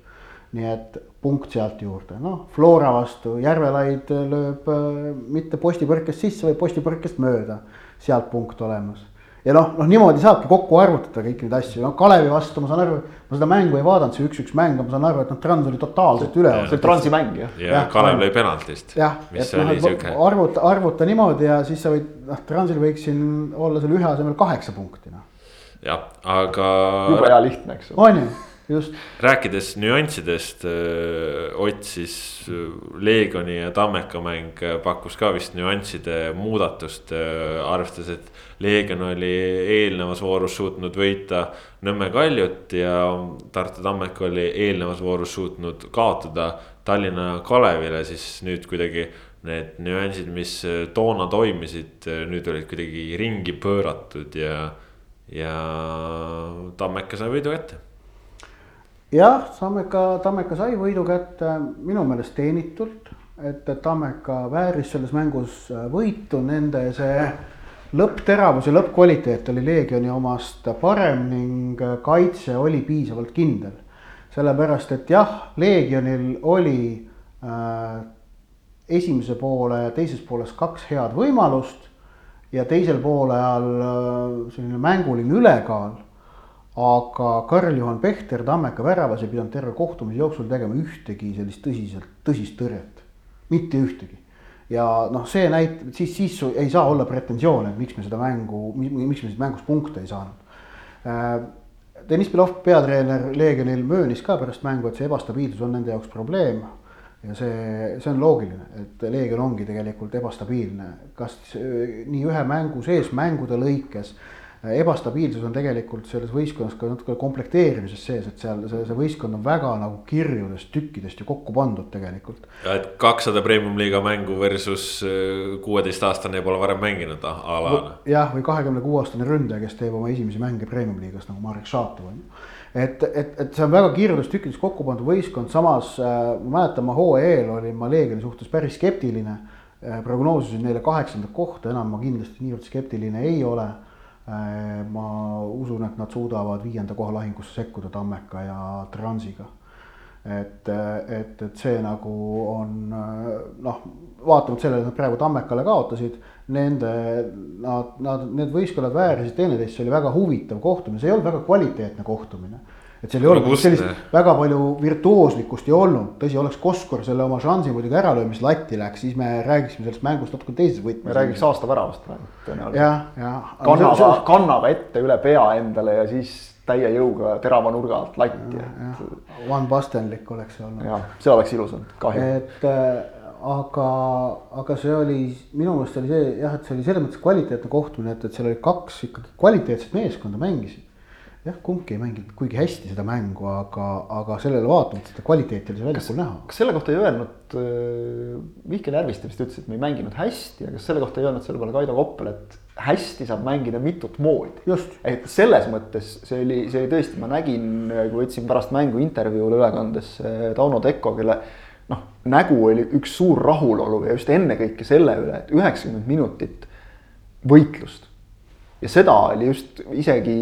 nii et punkt sealt juurde, noh, Flora vastu Järvelaid lööb äh, mitte postipõrkest sisse, vaid postipõrkest mööda, sealt punkt olemas. ja noh, noh niimoodi saabki kokku arvutada kõiki neid asju, noh Kalevi vastu ma saan aru, ma seda mängu ei vaadanud, see üks-üks mäng, aga ma saan aru, et noh, Trans oli totaalselt üle. see oli Transi mäng jah. ja, ja Kalev lõi penaltist. jah, et noh, arvuta, arvuta niimoodi ja siis sa võid, noh, Transil võiks siin olla selle ühe asemel kaheksa punkti noh. Jah, aga. jube hea lihtne, eks ole. on ju just. rääkides nüanssidest, Ott siis Leegioni ja Tammeka mäng pakkus ka vist nüansside muudatust, arvestades, et Leegion oli eelnevas voorus suutnud võita Nõmme Kaljut ja Tartu Tammeka oli eelnevas voorus suutnud kaotada Tallinna Kalevile, siis nüüd kuidagi need nüansid, mis toona toimisid, nüüd olid kuidagi ringi pööratud ja, ja Tammeka sai võidu kätte. Jah, Tammeka, Tammeka sai võidu kätte minu meelest teenitult, et, et Tammeka vääris selles mängus võitu, nende see lõppteravus ja lõppkvaliteet oli Leegioni omast parem ning kaitse oli piisavalt kindel. sellepärast, et jah, Leegionil oli äh, esimese poole ja teises pooles kaks head võimalust ja teisel poolel äh, selline mänguline ülekaal aga Karl-Juhan Pehter Tammeka väravas ei pidanud terve kohtumise jooksul tegema ühtegi sellist tõsiselt, tõsist tõrjet, mitte ühtegi. ja noh, see näitab, et siis, siis ei saa olla pretensioone, et miks me seda mängu, miks me siit mängust punkte ei saanud. Äh, Deniss Belov, peatreener Leegionil möönis ka pärast mängu, et see ebastabiilsus on nende jaoks probleem. Ja see, see on loogiline, et Leegion ongi tegelikult ebastabiilne, kas nii ühe mängu sees, mängude lõikes ebastabiilsus on tegelikult selles võistkonnas ka natuke komplekteerimises sees, et seal see, see võistkond on väga nagu kirjudest tükkidest ju kokku pandud tegelikult. ja et kakssada premium-liiga mängu versus äh, kuueteistaastane pole varem mänginud a la. jah, või kahekümne kuue aastane ründaja, kes teeb oma esimesi mänge premium-liigas nagu Marek Šatov on ju. Et, et, et see on väga kirjudest tükkidest kokku pandud võistkond, samas äh, ma mäletan, ma hooaja eel olin ma Leegioni suhtes päris skeptiline äh,. prognoosisin neile kaheksandat kohta, enam ma kindlasti niivõrd skeptiline ei ole Äh, ma usun, et nad suudavad viienda koha lahingusse sekkuda Tammeka ja Transiga. et, et, et see nagu on noh, vaatamata sellele, et nad praegu Tammekale kaotasid, nende, nad, nad, need võistkonnad väärisid teineteist, see oli väga huvitav kohtumine, see ei olnud väga kvaliteetne kohtumine et seal ei olnud sellist väga palju virtuooslikkust ei olnud, tõsi, oleks Koskor selle oma šansi muidugi ära löönud, mis latti läks, siis me räägiksime sellest mängust natuke teises võtmes. me räägiks aasta väravast praegu tõenäoliselt. jah, jah. kannava, kannava ette üle pea endale ja siis täie jõuga terava nurga alt latti. Van Bastenlik oleks see olnud. jah, see oleks ilus olnud, kahju. et äh, aga, aga see oli, minu meelest oli see jah, et see oli selles mõttes kvaliteetne kohtumine, et, et seal oli kaks ikkagi kvaliteetset meeskonda mängisid jah, kumbki ei mänginud kuigi hästi seda mängu, aga, aga sellele vaatamata seda kvaliteeti oli seal väljakul näha. kas selle kohta ei öelnud äh,, Mihkel Järviste vist ütles, et me ei mänginud hästi, aga kas selle kohta ei öelnud selle peale Kaido Koppel, et hästi saab mängida mitut moodi. et selles mõttes see oli, see oli tõesti, ma nägin, kui võtsin pärast mängu intervjuule ülekandes äh, Tauno Tekko, kelle noh, nägu oli üks suur rahulolu ja just ennekõike selle üle, et üheksakümmend minutit võitlust ja seda oli just isegi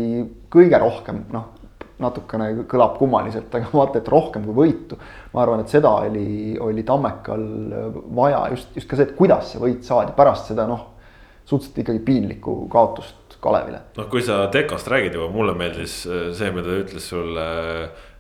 kõige rohkem, noh, natukene kõlab kummaliselt, aga vaata, et rohkem kui võitu. ma arvan, et seda oli, oli Tammekal vaja just, just ka see, et kuidas see võit saadi pärast seda noh, suhteliselt ikkagi piinlikku kaotust Kalevile. noh, kui sa Tekost räägid juba, mulle meeldis see, mida ütles sulle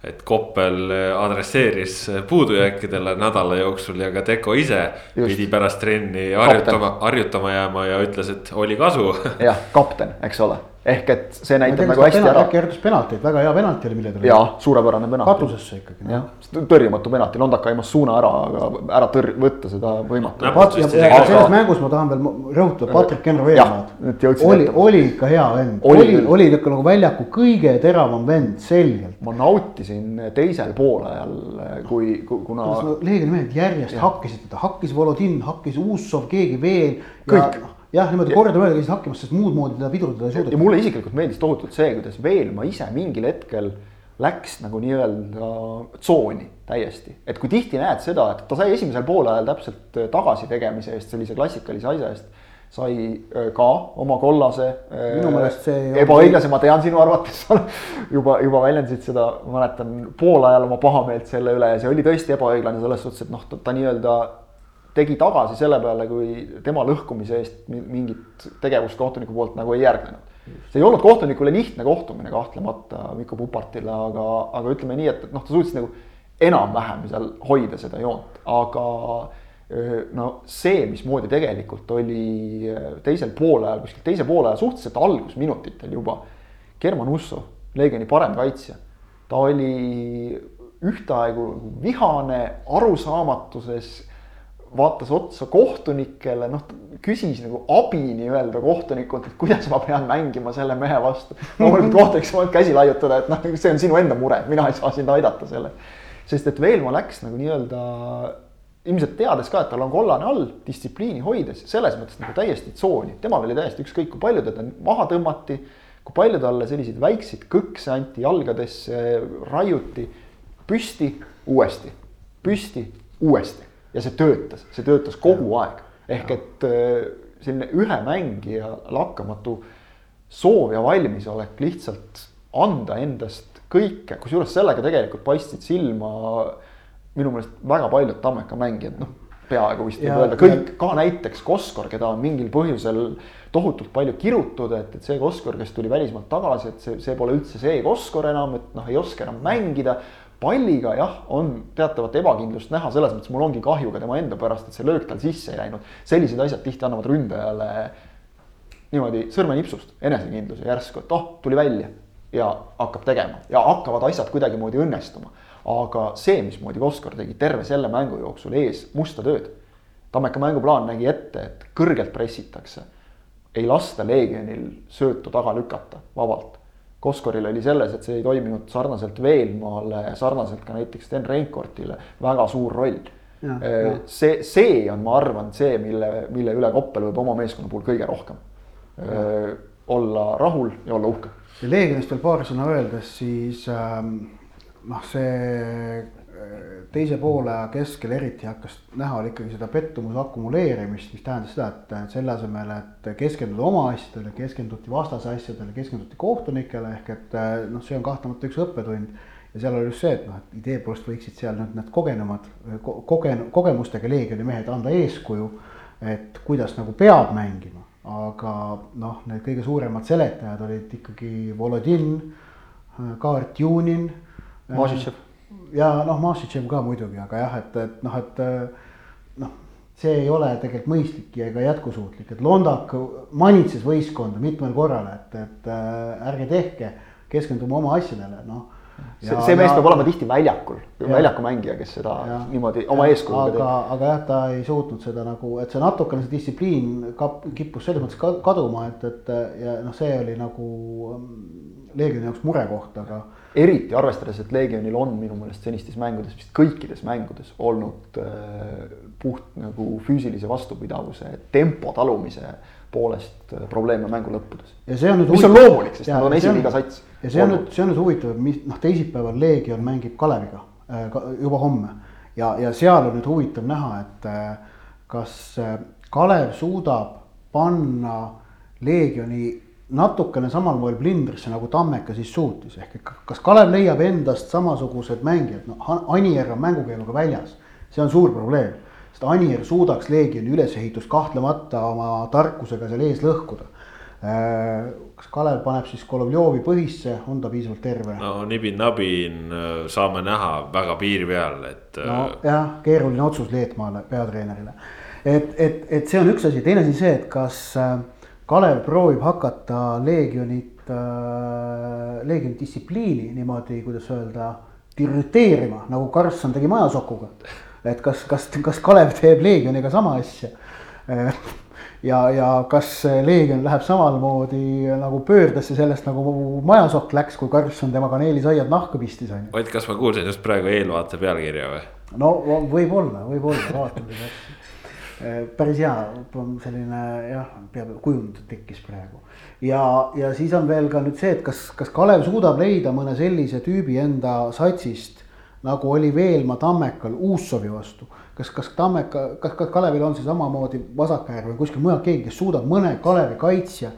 et Koppel adresseeris puudujääkidele nädala jooksul ja ka Teko ise Just. pidi pärast trenni harjutama, harjutama jääma ja ütles, et oli kasu. jah, kapten, eks ole ehk et see näitab nagu hästi ära. äkki järgnes penaltit, väga hea penalti oli, mille ta lõi. jaa, suurepärane penalti. katusesse ikkagi. jah, tõrjumatu penalti, Londaka aimas suuna ära, aga ära tõr-, võtta seda võimatu. selles mängus ma tahan veel rõhutada Patrick Henry Veermaad. oli, oli ikka hea vend, oli, oli, oli niisugune nagu väljaku kõige teravam vend, selgelt. ma nautisin teisel poolajal, kui, kuna. No, Leegioni mehed järjest ja. hakkasid teda, hakkis Volodin, hakkis Ussov, keegi veel. kõik jah, niimoodi kordamööda käisid hakkimas, sest muud moodi teda pidurdada ei suudeta. ja mulle isiklikult meeldis tohutult see, kuidas Veelma ise mingil hetkel läks nagu nii-öelda tsooni täiesti. et kui tihti näed seda, et ta sai esimesel poolajal täpselt äh, tagasi tegemise eest, sellise klassikalise asja eest sai äh, ka oma kollase. minu meelest see. Äh, ebaõiglase, ma tean sinu arvates juba, juba väljendasid seda, mäletan poolajal oma pahameelt selle üle ja see oli tõesti ebaõiglane selles suhtes, et noh, ta, ta nii-öelda tegi tagasi selle peale, kui tema lõhkumise eest mingit tegevust kohtuniku poolt nagu ei järgnenud. see ei olnud kohtunikule lihtne kohtumine kahtlemata Mikko Pupartile, aga, aga ütleme nii, et, et noh, ta suutis nagu enam-vähem seal hoida seda joont, aga no see, mismoodi tegelikult oli teisel poolajal, kuskil teise poole suhteliselt algusminutitel juba. German Ussov, Leegioni parem kaitsja, ta oli ühtaegu vihane, arusaamatuses vaatas otsa kohtunikele, noh küsis nagu abi nii-öelda kohtunikult, et kuidas ma pean mängima selle mehe vastu. loomulikult kohtunik saab käsi laiutada, et noh, see on sinu enda mure, mina ei saa sind aidata selle. sest et Veelmaa läks nagu nii-öelda ilmselt teades ka, et tal on kollane all, distsipliini hoides, selles mõttes nagu täiesti tsooni, temal oli täiesti ükskõik, kui palju teda maha tõmmati. kui palju talle selliseid väikseid kõkse anti jalgadesse, raiuti püsti, uuesti, püsti, uuesti ja see töötas, see töötas kogu ja. aeg. ehk et äh, selline ühe mängija lakkamatu soov ja valmisolek lihtsalt anda endast kõike, kusjuures sellega tegelikult paistsid silma minu meelest väga paljud Tammeka mängijad, noh peaaegu vist võib öelda, kõik ka näiteks Koskor, keda on mingil põhjusel tohutult palju kirutud, et, et see Koskor, kes tuli välismaalt tagasi, et see, see pole üldse see Koskor enam, et noh, ei oska enam mängida palliga jah, on teatavat ebakindlust näha, selles mõttes mul ongi kahju ka tema enda pärast, et see löök tal sisse ei läinud. sellised asjad tihti annavad ründajale niimoodi sõrmenipsust enesekindluse järsku, et oh, tuli välja ja hakkab tegema ja hakkavad asjad kuidagimoodi õnnestuma. aga see, mismoodi Voskor tegi terve selle mängu jooksul ees musta tööd. Tammeka mänguplaan nägi ette, et kõrgelt pressitakse. ei lasta Leegionil söötu taga lükata vabalt Koskoril oli selles, et see ei toiminud sarnaselt Veelmaale, sarnaselt ka näiteks Sten Reinkortile väga suur roll. Äh, see, see on, ma arvan, see, mille, mille üle Koppel võib oma meeskonna puhul kõige rohkem öö, äh, olla rahul ja olla uhke. Leegionist veel paar sõna öeldes, siis ähm, noh, see teise poole keskel eriti hakkas näha, oli ikkagi seda pettumuse akumuleerimist, mis tähendas seda, et selle asemel, et keskenduda oma asjadele, keskenduti vastase asjadele, keskenduti kohtunikele ehk et noh, see on kahtlemata üks õppetund. ja seal oli just see, et noh, et idee poolest võiksid seal nüüd need kogenumad kogen-, kogemustega leegioni mehed anda eeskuju. et kuidas nagu peab mängima, aga noh, need kõige suuremad seletajad olid ikkagi Volodin, Kaart Junin. Masitšev ja noh, Mašitšev ka muidugi, aga jah, et, et noh, et noh, see ei ole tegelikult mõistlik ja ega jätkusuutlik, et Londak manitses võistkonda mitmel korral, et, et äh, ärge tehke, keskendume oma asjadele, noh. see, see mees peab olema tihti väljakul, väljaku mängija, kes seda ja, niimoodi oma eeskujuga teeb. aga, aga jah, ta ei suutnud seda nagu, et see natukene see distsipliin kap-, kippus selles mõttes kaduma, et, et ja noh, see oli nagu Leegioni jaoks murekoht, aga eriti arvestades, et Legionil on minu meelest senistes mängudes, vist kõikides mängudes olnud äh, puht nagu füüsilise vastupidavuse, tempo talumise poolest äh, probleeme mängu lõppudes. mis huvitav. on loomulik, sest nad on esiliiga sats. ja see on nüüd, see on nüüd huvitav, mis noh, teisipäeval Legion mängib Kaleviga äh, juba homme ja, ja seal on nüüd huvitav näha, et äh, kas Kalev suudab panna Leegioni natukene samal moel plindrisse nagu Tammeka siis suutis, ehk et kas Kalev leiab endast samasugused mängijad, noh Anier on mängukeeluga väljas, see on suur probleem. sest Anier suudaks Leegioni ülesehitust kahtlemata oma tarkusega seal ees lõhkuda. Äh, kas Kalev paneb siis Golovjovi põhisse, on ta piisavalt terve? no nibin-nabin äh, saame näha väga piiri peal, et. Äh, nojah, keeruline otsus Leetmaale, peatreenerile. et, et, et see on üks asi, teine asi see, et kas äh, Kalev proovib hakata Leegionit äh,, Leegioni distsipliini niimoodi, kuidas öelda, diriteerima, nagu Karlsson tegi Majasokuga. et kas, kas, kas Kalev teeb Leegioniga sama asja ja, ja kas Leegion läheb samamoodi nagu pöördesse sellest nagu Majasokk läks, kui Karlsson temaga neelisaiad nahka pistis on ju. Ott, kas ma kuulsin just praegu eelvaate pealkirja või? no võib-olla, võib-olla, vaatame täpselt. Päris hea, selline jah, peab kujund tekkis praegu. ja, ja siis on veel ka nüüd see, et kas, kas Kalev suudab leida mõne sellise tüübi enda satsist. nagu oli Veelma Tammekal Uussovi vastu, kas, kas Tammeka, kas, kas Kalevil on see samamoodi Vasakajärv või kuskil mujal keegi, kes suudab mõne Kalevi kaitsja,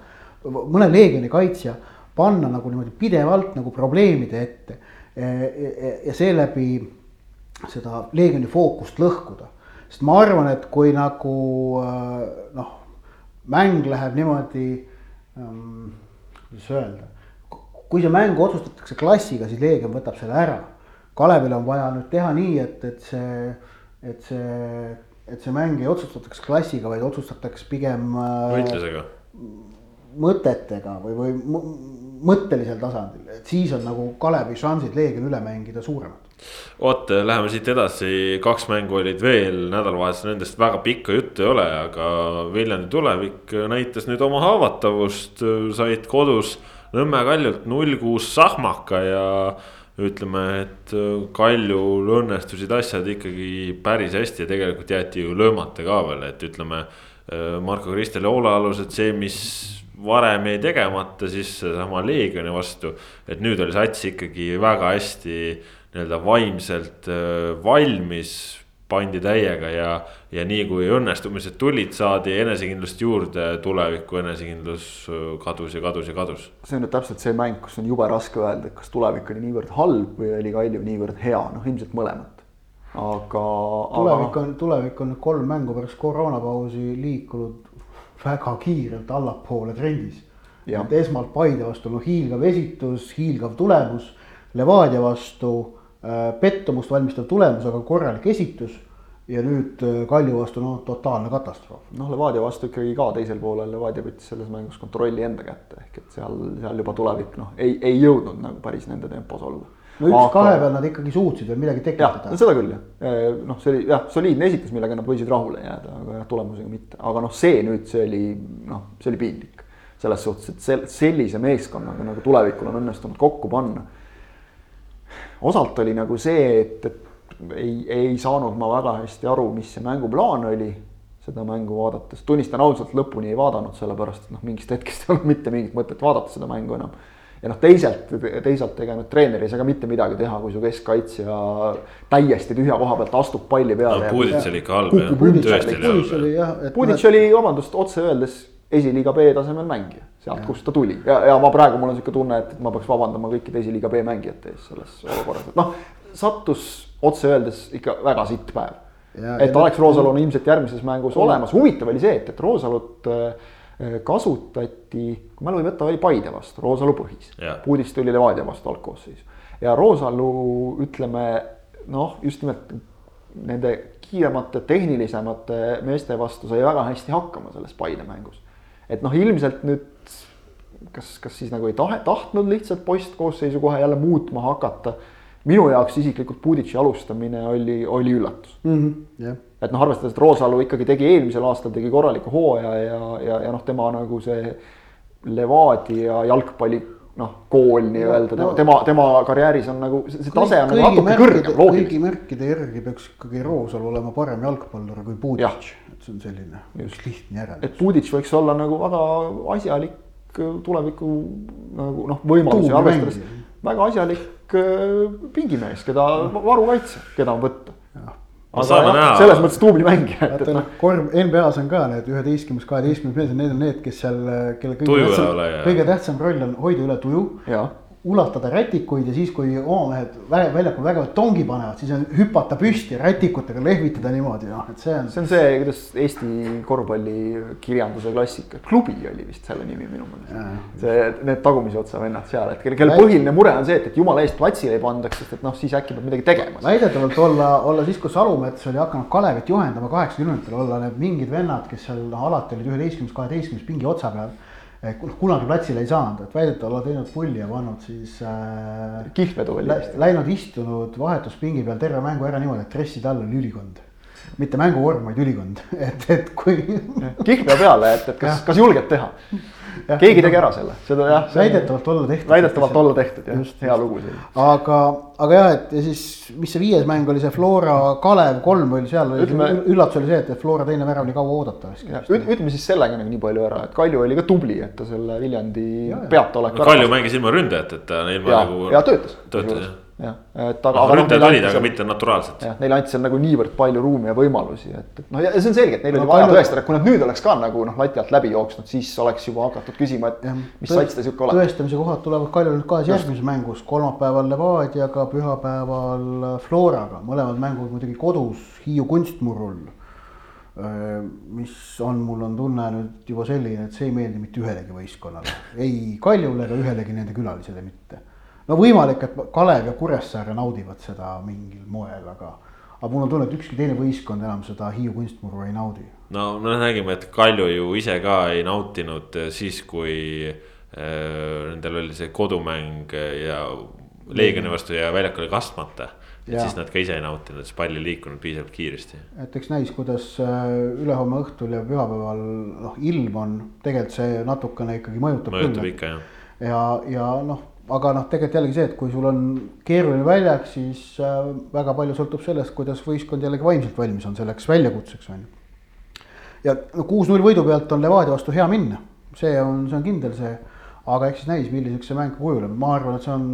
mõne Leegioni kaitsja panna nagu niimoodi pidevalt nagu probleemide ette ja seeläbi seda Leegioni fookust lõhkuda. Sest ma arvan, et kui nagu äh, noh, mäng läheb niimoodi ähm,, kuidas öelda. kui see mäng otsustatakse klassiga, siis Leegion võtab selle ära. Kalevil on vaja nüüd teha nii, et, et see, et see, et see mäng ei otsustataks klassiga, vaid otsustataks pigem äh,. võitlusega mõtetega või, või mõttelisel tasandil, et siis on nagu Kalevi šansid Leegion üle mängida suuremad. Vot, läheme siit edasi, kaks mängu olid veel nädalavahetusel, nendest väga pikka juttu ei ole, aga Viljandi tulevik näitas nüüd oma haavatavust, said kodus Nõmme Kaljult null kuus sahmaka ja ütleme, et Kaljul õnnestusid asjad ikkagi päris hästi ja tegelikult jäeti ju löömata ka veel, et ütleme. Marko Kristel hoolealused, see, mis varem jäi tegemata, siis seesama Leegioni vastu. et nüüd oli sats ikkagi väga hästi nii-öelda vaimselt äh, valmis, pandi täiega ja. ja nii kui õnnestumised tulid, saadi enesekindlust juurde, tuleviku enesekindlus kadus ja kadus ja kadus. see on nüüd täpselt see mäng, kus on jube raske öelda, et kas tulevik oli niivõrd halb või oli Kalju niivõrd hea, noh ilmselt mõlemat aga. tulevik on, tulevik on kolm mängu pärast koroonapausi liikunud väga kiirelt allapoole trendis. et esmalt Paide vastu no hiilgav esitus, hiilgav tulemus, Levadia vastu pettumust valmistav tulemus, aga korralik esitus ja nüüd äh, Kalju vastu noh, totaalne katastroof. noh, Levadia vastu ikkagi ka teisel poolel Levadia võttis selles mängus kontrolli enda kätte, ehk et seal, seal juba tulevik noh, ei, ei jõudnud nagu päris nende tempos olla no üks-kahe peal nad ikkagi suutsid veel midagi tekitada. seda küll jah, noh, see oli jah, soliidne esitus, millega nad võisid rahule jääda, aga jah, tulemusega mitte, aga noh, see nüüd, see oli noh, see oli piinlik. selles suhtes, et sel-, sellise meeskonnaga nagu tulevikul on õnnestunud kokku panna. Osalt oli nagu see, et, et ei, ei saanud ma väga hästi aru, mis see mänguplaan oli seda mängu vaadates, tunnistan ausalt, lõpuni ei vaadanud, sellepärast et noh, mingist hetkest ei olnud mitte mingit mõtet vaadata seda mängu enam ja noh, teisalt, teisalt ega nüüd treener ei saa ka mitte midagi teha, kui su keskkaitsja täiesti tühja koha pealt astub palli peale no,. Pudic oli ikka halb jah. Pudic oli, vabandust, otse öeldes esiliiga B tasemel mängija, sealt, kust ta tuli. Ja, ja ma praegu mul on sihuke tunne, et ma peaks vabandama kõikide esiliiga B mängijate ees selles olukorras, et noh, sattus otse öeldes ikka väga sitt päev. et Alex Roosalu on ilmselt järgmises mängus olemas, huvitav oli see, et, et Roosalut äh, Äh, kasutati, kui mälu ei võta, oli Paide vastu, Roosalu põhis. Puudist tuli Levadia vastu algkoosseisu ja Roosalu ütleme noh, just nimelt nende kiiremate, tehnilisemate meeste vastu sai väga hästi hakkama selles Paide mängus. et noh, ilmselt nüüd kas, kas siis nagu ei tahe, tahtnud lihtsalt postkoosseisu kohe jälle muutma hakata. minu jaoks isiklikult Pudici alustamine oli, oli üllatus mm. -hmm, yeah et noh, arvestades, et Roosalu ikkagi tegi eelmisel aastal tegi korraliku hooaja ja, ja, ja noh, tema nagu see Levadia jalgpalli noh, kool nii-öelda no, tema, tema, karjääris on nagu see tase on nagu natuke kõrgem, loogiliselt. kõigi märkide järgi peaks ikkagi Roosalu olema parem jalgpallur kui Pudic, et see on selline just lihtne järeldus. et Pudic võiks olla nagu väga asjalik tuleviku nagu noh, võimalusi arvestades, väga asjalik äh, pingimees, keda varukaitse, keda on võtta aga selles mõttes tubli mängija. vaata noh, korv, NBA-s on ka need üheteistkümnes, kaheteistkümnes mees, need on need, kes seal, kelle kõige tähtsam, kõige tähtsam roll on hoida üle tuju. Ulatada rätikuid ja siis, kui omavahel väljakul vägevat tongi panevad, siis on hüpata püsti rätikutega, lehvitada niimoodi, noh, et see on. see on see, kuidas Eesti korvpallikirjanduse klassika, klubi oli vist selle nimi minu meelest. see, need tagumise otsa vennad seal, et kelle, kelle põhiline mure on see, et, et jumala eest platsile ei pandaks, sest et noh, siis äkki peab midagi tegema. väidetavalt olla, olla siis, kui Salumets oli hakanud Kalevit juhendama kaheksakümnendatel, olla need mingid vennad, kes seal noh, alati olid üheteistkümnes, kaheteistkümnes pingi otsa peal kunagi platsile ei saanud, et väidetavalt olla teinud pulli ja pannud siis äh,. kihlvedu oli vist. Läinud istunud vahetuspingi peal terve mängu ära niimoodi, et dresside all oli ülikond. mitte mänguvorm, vaid ülikond, et, et kui. kihlveo peale, et, et kas, kas julged teha keegi tegi ära selle, seda jah. väidetavalt olla tehtud. väidetavalt olla tehtud jah, hea lugu see. aga, aga jah, et ja siis, mis see viies mäng oli, see Flora Kalev kolm oli seal, üllatus oli see, et Flora teine värav nii kaua oodata laski. ütleme siis sellega nagu nii palju ära, et Kalju oli ka tubli, et ta selle Viljandi peataoleku. Kalju mängis ilma ründajateta, ilma nagu. ja töötas. töötas jah jah, et aga. aga ründajad olid, aga mitte naturaalselt. jah, neile anti seal nagu niivõrd palju ruumi ja võimalusi, et, et noh, ja see on selge, et neil no, oli vaja palju... tõestada, et kui nad nüüd oleks ka nagu noh, lati alt läbi jooksnud, siis oleks juba hakatud küsima, et ja, mis sats ta sihuke oleb. tõestamise kohad tulevad Kaljul nüüd kaasa järgmises mängus, kolmapäeval Levadiaga, pühapäeval Floraga, mõlemad mängud muidugi kodus Hiiu kunstmurul mis on, mul on tunne nüüd juba selline, et see ei meeldi mitte ühelegi võistkonnale, ei Kaljule ega ühelegi nende külalisele mitte no võimalik, et Kalev ja Kuressaare naudivad seda mingil moel, aga, aga mul on tunne, et ükski teine võistkond enam seda Hiiu kunstmuru ei naudi. no me nägime, et Kalju ju ise ka ei nautinud siis, kui äh, nendel oli see kodumäng ja Leegioni vastu ja väljak oli kastmata et ja. siis nad ka ise ei nautinud, siis pall ei liikunud piisavalt kiiresti. et eks näis, kuidas ülehomme õhtul ja pühapäeval noh, ilm on, tegelikult see natukene ikkagi mõjutab. mõjutab küll, ikka jah. ja, ja noh, aga noh, tegelikult jällegi see, et kui sul on keeruline väljak, siis äh, väga palju sõltub sellest, kuidas võistkond jällegi vaimselt valmis on selleks väljakutseks on ju. ja no kuus-null võidu pealt on Levadia vastu hea minna, see on, see on kindel see. aga eks siis näis, milliseks see mäng kujuneb, ma arvan, et see on,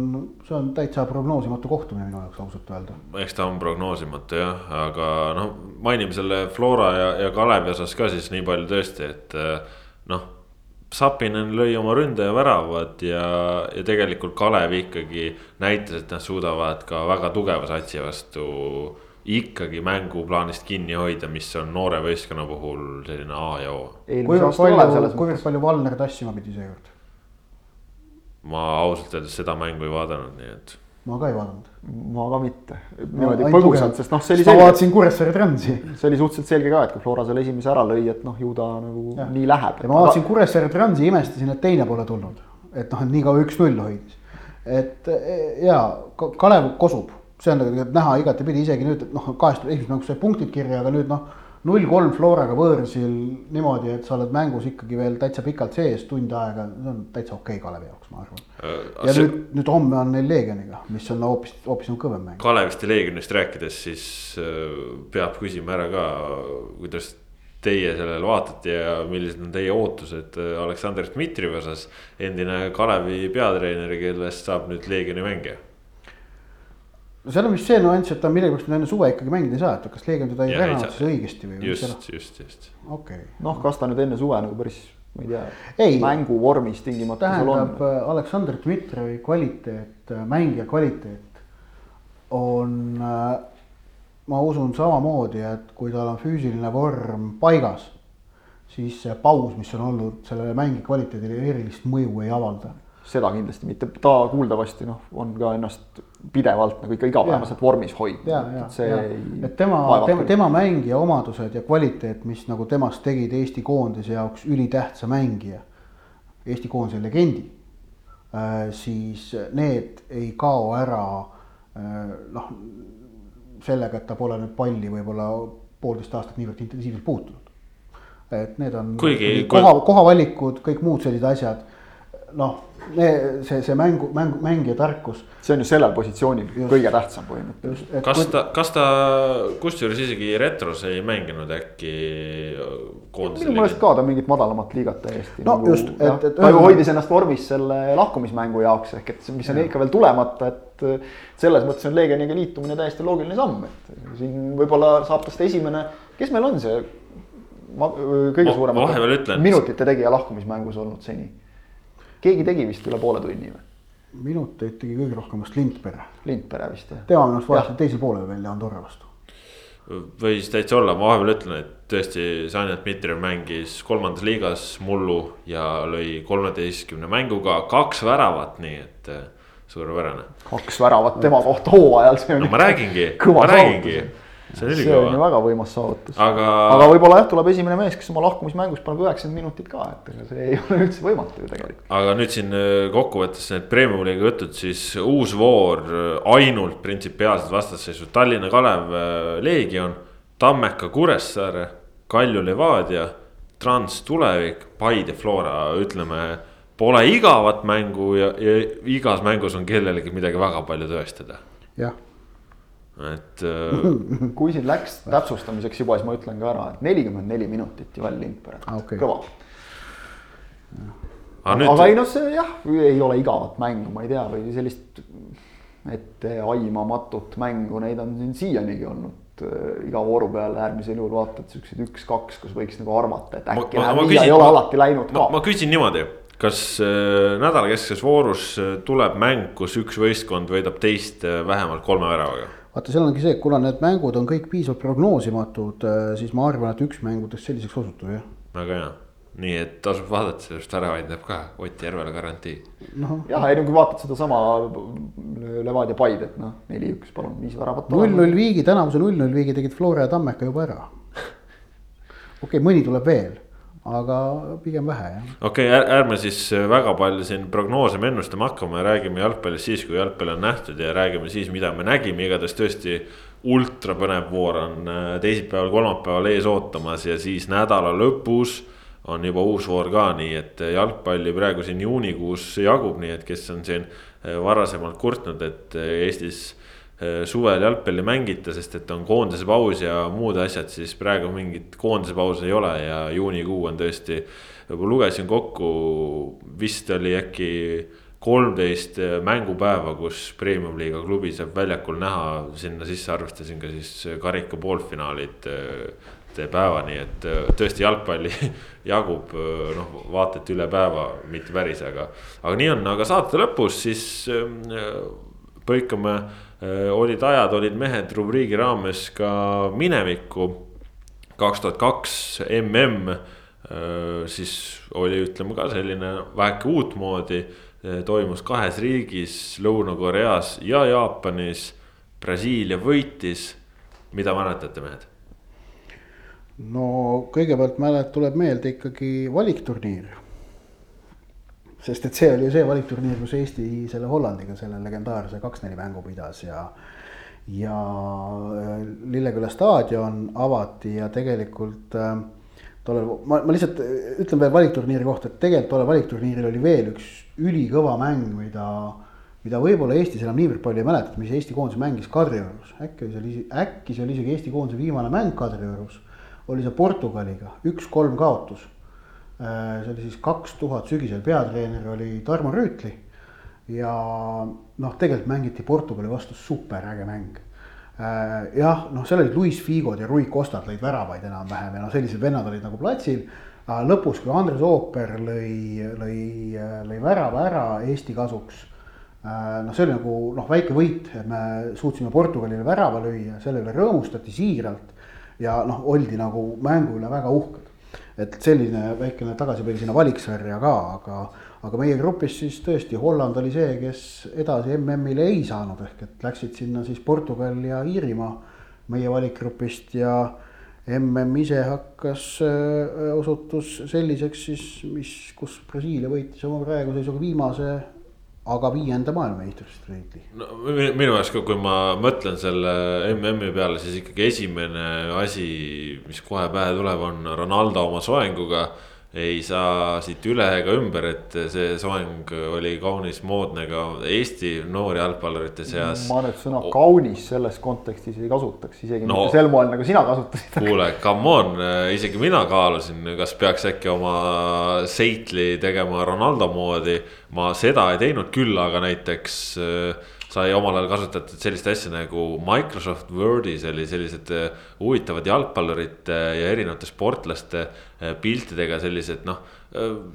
see on täitsa prognoosimatu kohtumine minu jaoks ausalt öelda. eks ta on prognoosimatu jah, aga noh, mainime selle Flora ja, ja Kalevi osas ka siis nii palju tõesti, et äh, noh Sapinen lõi oma ründaja väravad ja, ja tegelikult Kalev ikkagi näitas, et nad suudavad ka väga tugeva satsi vastu ikkagi mänguplaanist kinni hoida, mis on noore võistkonna puhul selline A ja O. kuivõrd palju, kuivõrd palju Valner tassima pidi seekord? ma ausalt öeldes seda mängu ei vaadanud, nii et ma ka ei vaadanud. Ma ka mitte, niimoodi no, põgusalt, sest noh, see oli. ma vaatasin Kuressaare Transi. see oli suhteliselt selge ka, et kui Flora selle esimese ära lõi, et noh, ju ta nagu ja. nii läheb. ja ma vaatasin aga... Kuressaare Transi, imestasin, et teine pole tulnud, et noh, et nii kaua üks-null hoidis. et e, ja Kalev kosub, see on tegelikult näha igatepidi, isegi nüüd noh, kahest esimesest mängust sai punktid kirja, aga nüüd noh null kolm Floraga võõrsil niimoodi, et sa oled mängus ikkagi veel täitsa pikalt sees, tund aega, see on täitsa okei okay Kalevi jaoks, ma arvan. Äh, ja see... nüüd, nüüd homme on neil Leegioniga, mis on hoopis, hoopis nagu kõvem mäng. Kalevist ja Leegionist rääkides, siis äh, peab küsima ära ka, kuidas teie sellele vaatate ja millised on teie ootused äh, Aleksandr Dmitrijevi osas. endine Kalevi peatreener, kellest saab nüüd Leegioni mängija no seal on vist see nüanss, et ta millegipärast enne suve ikkagi mängida ei saa, et kas Leegion teda ei ränanud siis õigesti või? just, just, just. okei okay.. noh, kas ta nüüd enne suve nagu päris, ma ei tea, mänguvormis tingimata seal on. tähendab äh, Aleksandr Dmitrijevi kvaliteet, äh, mängija kvaliteet on, äh, ma usun samamoodi, et kui tal on füüsiline vorm paigas, siis see paus, mis on olnud sellele mängija kvaliteedile erilist mõju ei avalda seda kindlasti mitte, ta kuuldavasti noh, on ka ennast pidevalt nagu ikka igapäevaselt vormis hoidnud. et see ja. ei. et tema, tema, tema mängija omadused ja kvaliteet, mis nagu temast tegid Eesti koondise jaoks ülitähtsa mängija, Eesti koondise legendi äh,, siis need ei kao ära äh, noh, sellega, et ta pole nüüd palli võib-olla poolteist aastat niivõrd intensiivselt puutunud. et need on Kuigi, koha, kohavalikud, kõik muud sellised asjad, noh see, see mängu, mängu, mängija tarkus. see on ju sellel positsioonil just, kõige tähtsam põhimõtteliselt. kas ta, kas ta kusjuures isegi retros ei mänginud äkki koondise? minu meelest ka ta mingit madalamat liigat täiesti. no nagu, just, et, et. ta ju hoidis ennast vormis selle lahkumismängu jaoks ehk et mis on ja. ikka veel tulemata, et selles mõttes on Leegioniga liitumine täiesti loogiline samm, et siin võib-olla saab tast esimene, kes meil on see ma, kõige suurem minutite tegija lahkumismängus olnud seni keegi tegi vist üle poole tunni või? minuteid tegi kõige rohkem vast Lindpere. Lindpere vist jah. tema minu arust vahetas teisel poolel välja Andorra vastu. võis täitsa olla, ma vahepeal ütlen, et tõesti, Sanja Dmitrijev mängis kolmandas liigas mullu ja lõi kolmeteistkümne mänguga kaks väravat, nii et äh, suurepärane. kaks väravat tema kohta hooajal, see on. no ma räägingi, ma räägingi see on ju väga võimas saavutus. aga, aga võib-olla jah, tuleb esimene mees, kes oma lahkumismängus paneb üheksakümmend minutit ka, et ega see ei ole üldse võimatu ju tegelikult. aga nüüd siin äh, kokkuvõttes need premium-liiga jutud, siis uus voor äh, ainult printsipiaalsed vastasseisud, Tallinna Kalev, äh, Leegion, Tammeka, Kuressaare, Kalju, Levadia, Trans, Tulevik, Paide, Flora, ütleme pole igavat mängu ja, ja igas mängus on kellelegi midagi väga palju tõestada. jah et äh.... kui siin läks täpsustamiseks juba, siis ma ütlen ka ära, et nelikümmend neli minutit Joel Lindberg ah, okay., kõva. aga, nüüd... aga ei noh, see jah, ei ole igavat mängu, ma ei tea, või sellist etteaimamatut mängu, neid on siin siianigi olnud äh, iga vooru peale äärmisel juhul vaatad siukseid üks-kaks, kus võiks nagu arvata, et äkki läheb nii ja ei ole alati läinud ka. ma küsin niimoodi, kas äh, nädala keskses voorus äh, tuleb mäng, kus üks võistkond võidab teist äh, vähemalt kolme väravaga? Vaata, seal ongi see, et kuna need mängud on kõik piisavalt prognoosimatud, äh, siis ma arvan, et üks mängudest selliseks osutub, jah. väga hea, nii et tasub vaadata, sellest väravaid näeb ka Ott Järvele garantii no.. jah, ei no kui vaatad sedasama Levadia Paide, et noh, neli-üks, palun, viis väravat. null-null viigi, tänavuse null-null viigi tegid Flora ja Tammeka juba ära. okei okay,, mõni tuleb veel aga pigem vähe jah. okei okay,, ärme siis väga palju siin prognoosima, ennustama hakkama, räägime jalgpallist siis, kui jalgpall on nähtud ja räägime siis, mida me nägime, igatahes tõesti. ultra põnev voor on äh, teisipäeval, kolmapäeval ees ootamas ja siis nädala lõpus on juba uus voor ka, nii et jalgpalli praegu siin juunikuus jagub, nii et kes on siin äh, varasemalt kurtnud, et äh, Eestis Äh, suvel jalgpalli mängita, sest et on koondise paus ja muud asjad, siis praegu mingit koondise pausi ei ole ja juunikuu on tõesti. lugesin kokku, vist oli äkki kolmteist mängupäeva, kus premium-liiga klubi saab väljakul näha, sinna sisse arvestasin ka siis karika poolfinaalid äh, päeva, nii et äh, tõesti jalgpalli jagub noh, vaata et üle päeva, mitte päris, aga. aga nii on, aga saate lõpus siis põikame Äh, olid ajad, olid mehed rubriigi raames ka minevikku. kaks tuhat kaks mm, äh, siis oli, ütleme ka selline väike uutmoodi. Äh, toimus kahes riigis, Lõuna-Koreas ja Jaapanis. Brasiilia võitis, mida mäletate, mehed? no kõigepealt mälet-, tuleb meelde ikkagi valikturniir sest et see oli ju see valikturniir, kus Eesti selle Hollandiga selle legendaarse kaks-neli mängu pidas ja. ja äh, Lilleküla staadion avati ja tegelikult äh, tollel, ma, ma lihtsalt äh, ütlen veel valikturniiri kohta, et tegelikult tollel valikturniiril oli veel üks ülikõva mäng, mida mida võib-olla Eestis enam niivõrd palju ei mäletata, mis Eesti koondis mängis Kadriorus, äkki oli see, äkki see oli isegi Eesti koondise viimane mäng Kadriorus. oli see Portugaliga, üks-kolm kaotus see oli siis kaks tuhat sügisel, peatreener oli Tarmo Rüütli. ja noh, tegelikult mängiti Portugali vastu superäge mäng. Äh, jah, noh, seal olid Luis Figod ja Rui Costad lõid väravaid enam-vähem ja noh, sellised vennad olid nagu platsil. lõpus, kui Andres Ooper lõi, lõi, lõi värava ära Eesti kasuks äh, noh, see oli nagu noh, väike võit, et me suutsime Portugalile värava lüüa, selle üle rõõmustati siiralt. ja noh, oldi nagu mängu üle väga uhked et selline väikene tagasipõi sinna valiksarja ka, aga, aga meie grupis siis tõesti Holland oli see, kes edasi MM-ile ei saanud, ehk et läksid sinna siis Portugal ja Iirimaa meie valikgrupist ja mm ise hakkas äh,, osutus selliseks siis, mis, kus Brasiilia võitis oma praeguse seisuga viimase aga viienda maailmameistritiitli. no minu jaoks ka, kui ma mõtlen selle MM-i peale, siis ikkagi esimene asi, mis kohe pähe tuleb, on Ronaldo oma soenguga ei saa siit üle ega ümber, et see soeng oli kaunis moodne ka Eesti noori jalgpallurite seas. ma et sõna kaunis selles kontekstis ei kasutaks, isegi no, mitte sel moel, nagu sina kasutasid. kuule, come on, isegi mina kaalusin, kas peaks äkki oma seitli tegema Ronaldo moodi. ma seda ei teinud, küll aga näiteks äh, sai omal ajal kasutatud sellist asja nagu Microsoft Wordis oli sellised äh, huvitavad jalgpallurite ja erinevate sportlaste äh, piltidega sellised noh.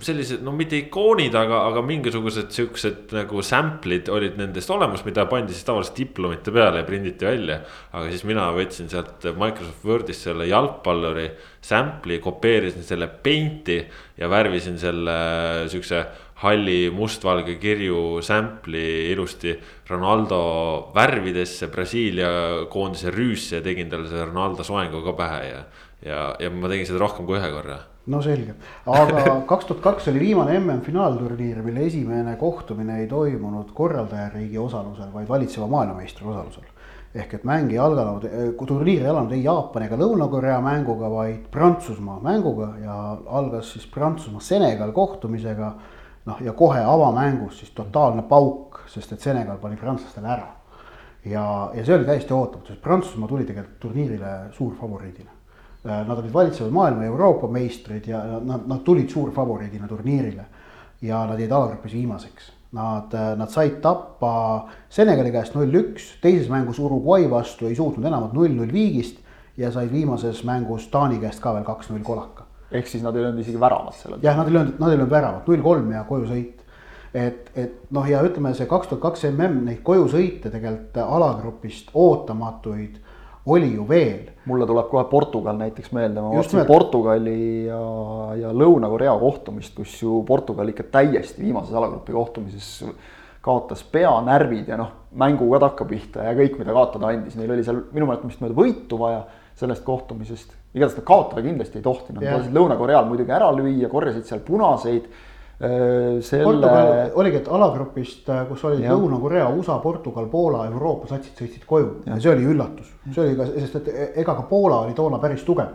sellised no mitte ikoonid, aga, aga mingisugused siuksed nagu sample'id olid nendest olemas, mida pandi siis tavaliselt diplomite peale ja prinditi välja. aga siis mina võtsin sealt Microsoft Wordist selle jalgpalluri sample'i, kopeerisin selle paint'i ja värvisin selle siukse halli mustvalge kirju sample'i ilusti Ronaldo värvidesse Brasiilia koondise rüüsse ja tegin talle selle Ronaldo soengu ka pähe ja. ja, ja ma tegin seda rohkem kui ühe korra. no selge, aga kaks tuhat kaks oli viimane MM-finaalturniir, mille esimene kohtumine ei toimunud korraldajariigi osalusel, vaid valitseva maailmameistri osalusel ehk et mäng ei alganud, turniir ei alanud ei Jaapani ega Lõuna-Korea mänguga, vaid Prantsusmaa mänguga ja algas siis Prantsusmaa-Senegal kohtumisega noh, ja kohe avamängus siis totaalne pauk, sest et Senegal pani prantslastele ära. ja, ja see oli täiesti ootamatu, sest Prantsusmaa tuli tegelikult turniirile suurfavoriidina. Nad olid valitsevad maailma ja Euroopa meistrid ja nad, nad tulid suurfavoriidina turniirile. ja nad jäid alagrupis viimaseks. Nad, nad said tappa Senegali käest null-üks, teises mängus Uruguay vastu ei suutnud enamat null-null viigist ja said viimases mängus Taani käest ka veel kaks-null kolaka ehk siis nad ei löönud isegi väravat sellel. jah, nad ei löönud, nad ei löönud väravat, null kolm ja kojusõit. et, et noh, ja ütleme, see kaks tuhat kaks mm neid kojusõite tegelikult alagrupist ootamatuid oli ju veel. mulle tuleb kohe Portugal näiteks meelde, ma vaatasin Portugali ja, ja Lõuna-Korea kohtumist, kus ju Portugal ikka täiesti viimases alagrupi kohtumises kaotas peanärvid ja noh, mängu ka takkapihta ja kõik, mida kaotada andis, neil oli seal minu mäletamist mööda võitu vaja sellest kohtumisest igatahes nad kaotada kindlasti ei tohtinud, nad lasid Lõuna-Koreal muidugi ära lüüa, korjasid seal punaseid. Äh, selle... oligi, et alagrupist, äh, kus olid Lõuna-Korea, USA, Portugal, Poola, Euroopa satsid sõitsid koju ja. ja see oli üllatus, see oli ka, sest et ega ka Poola oli toona päris tugev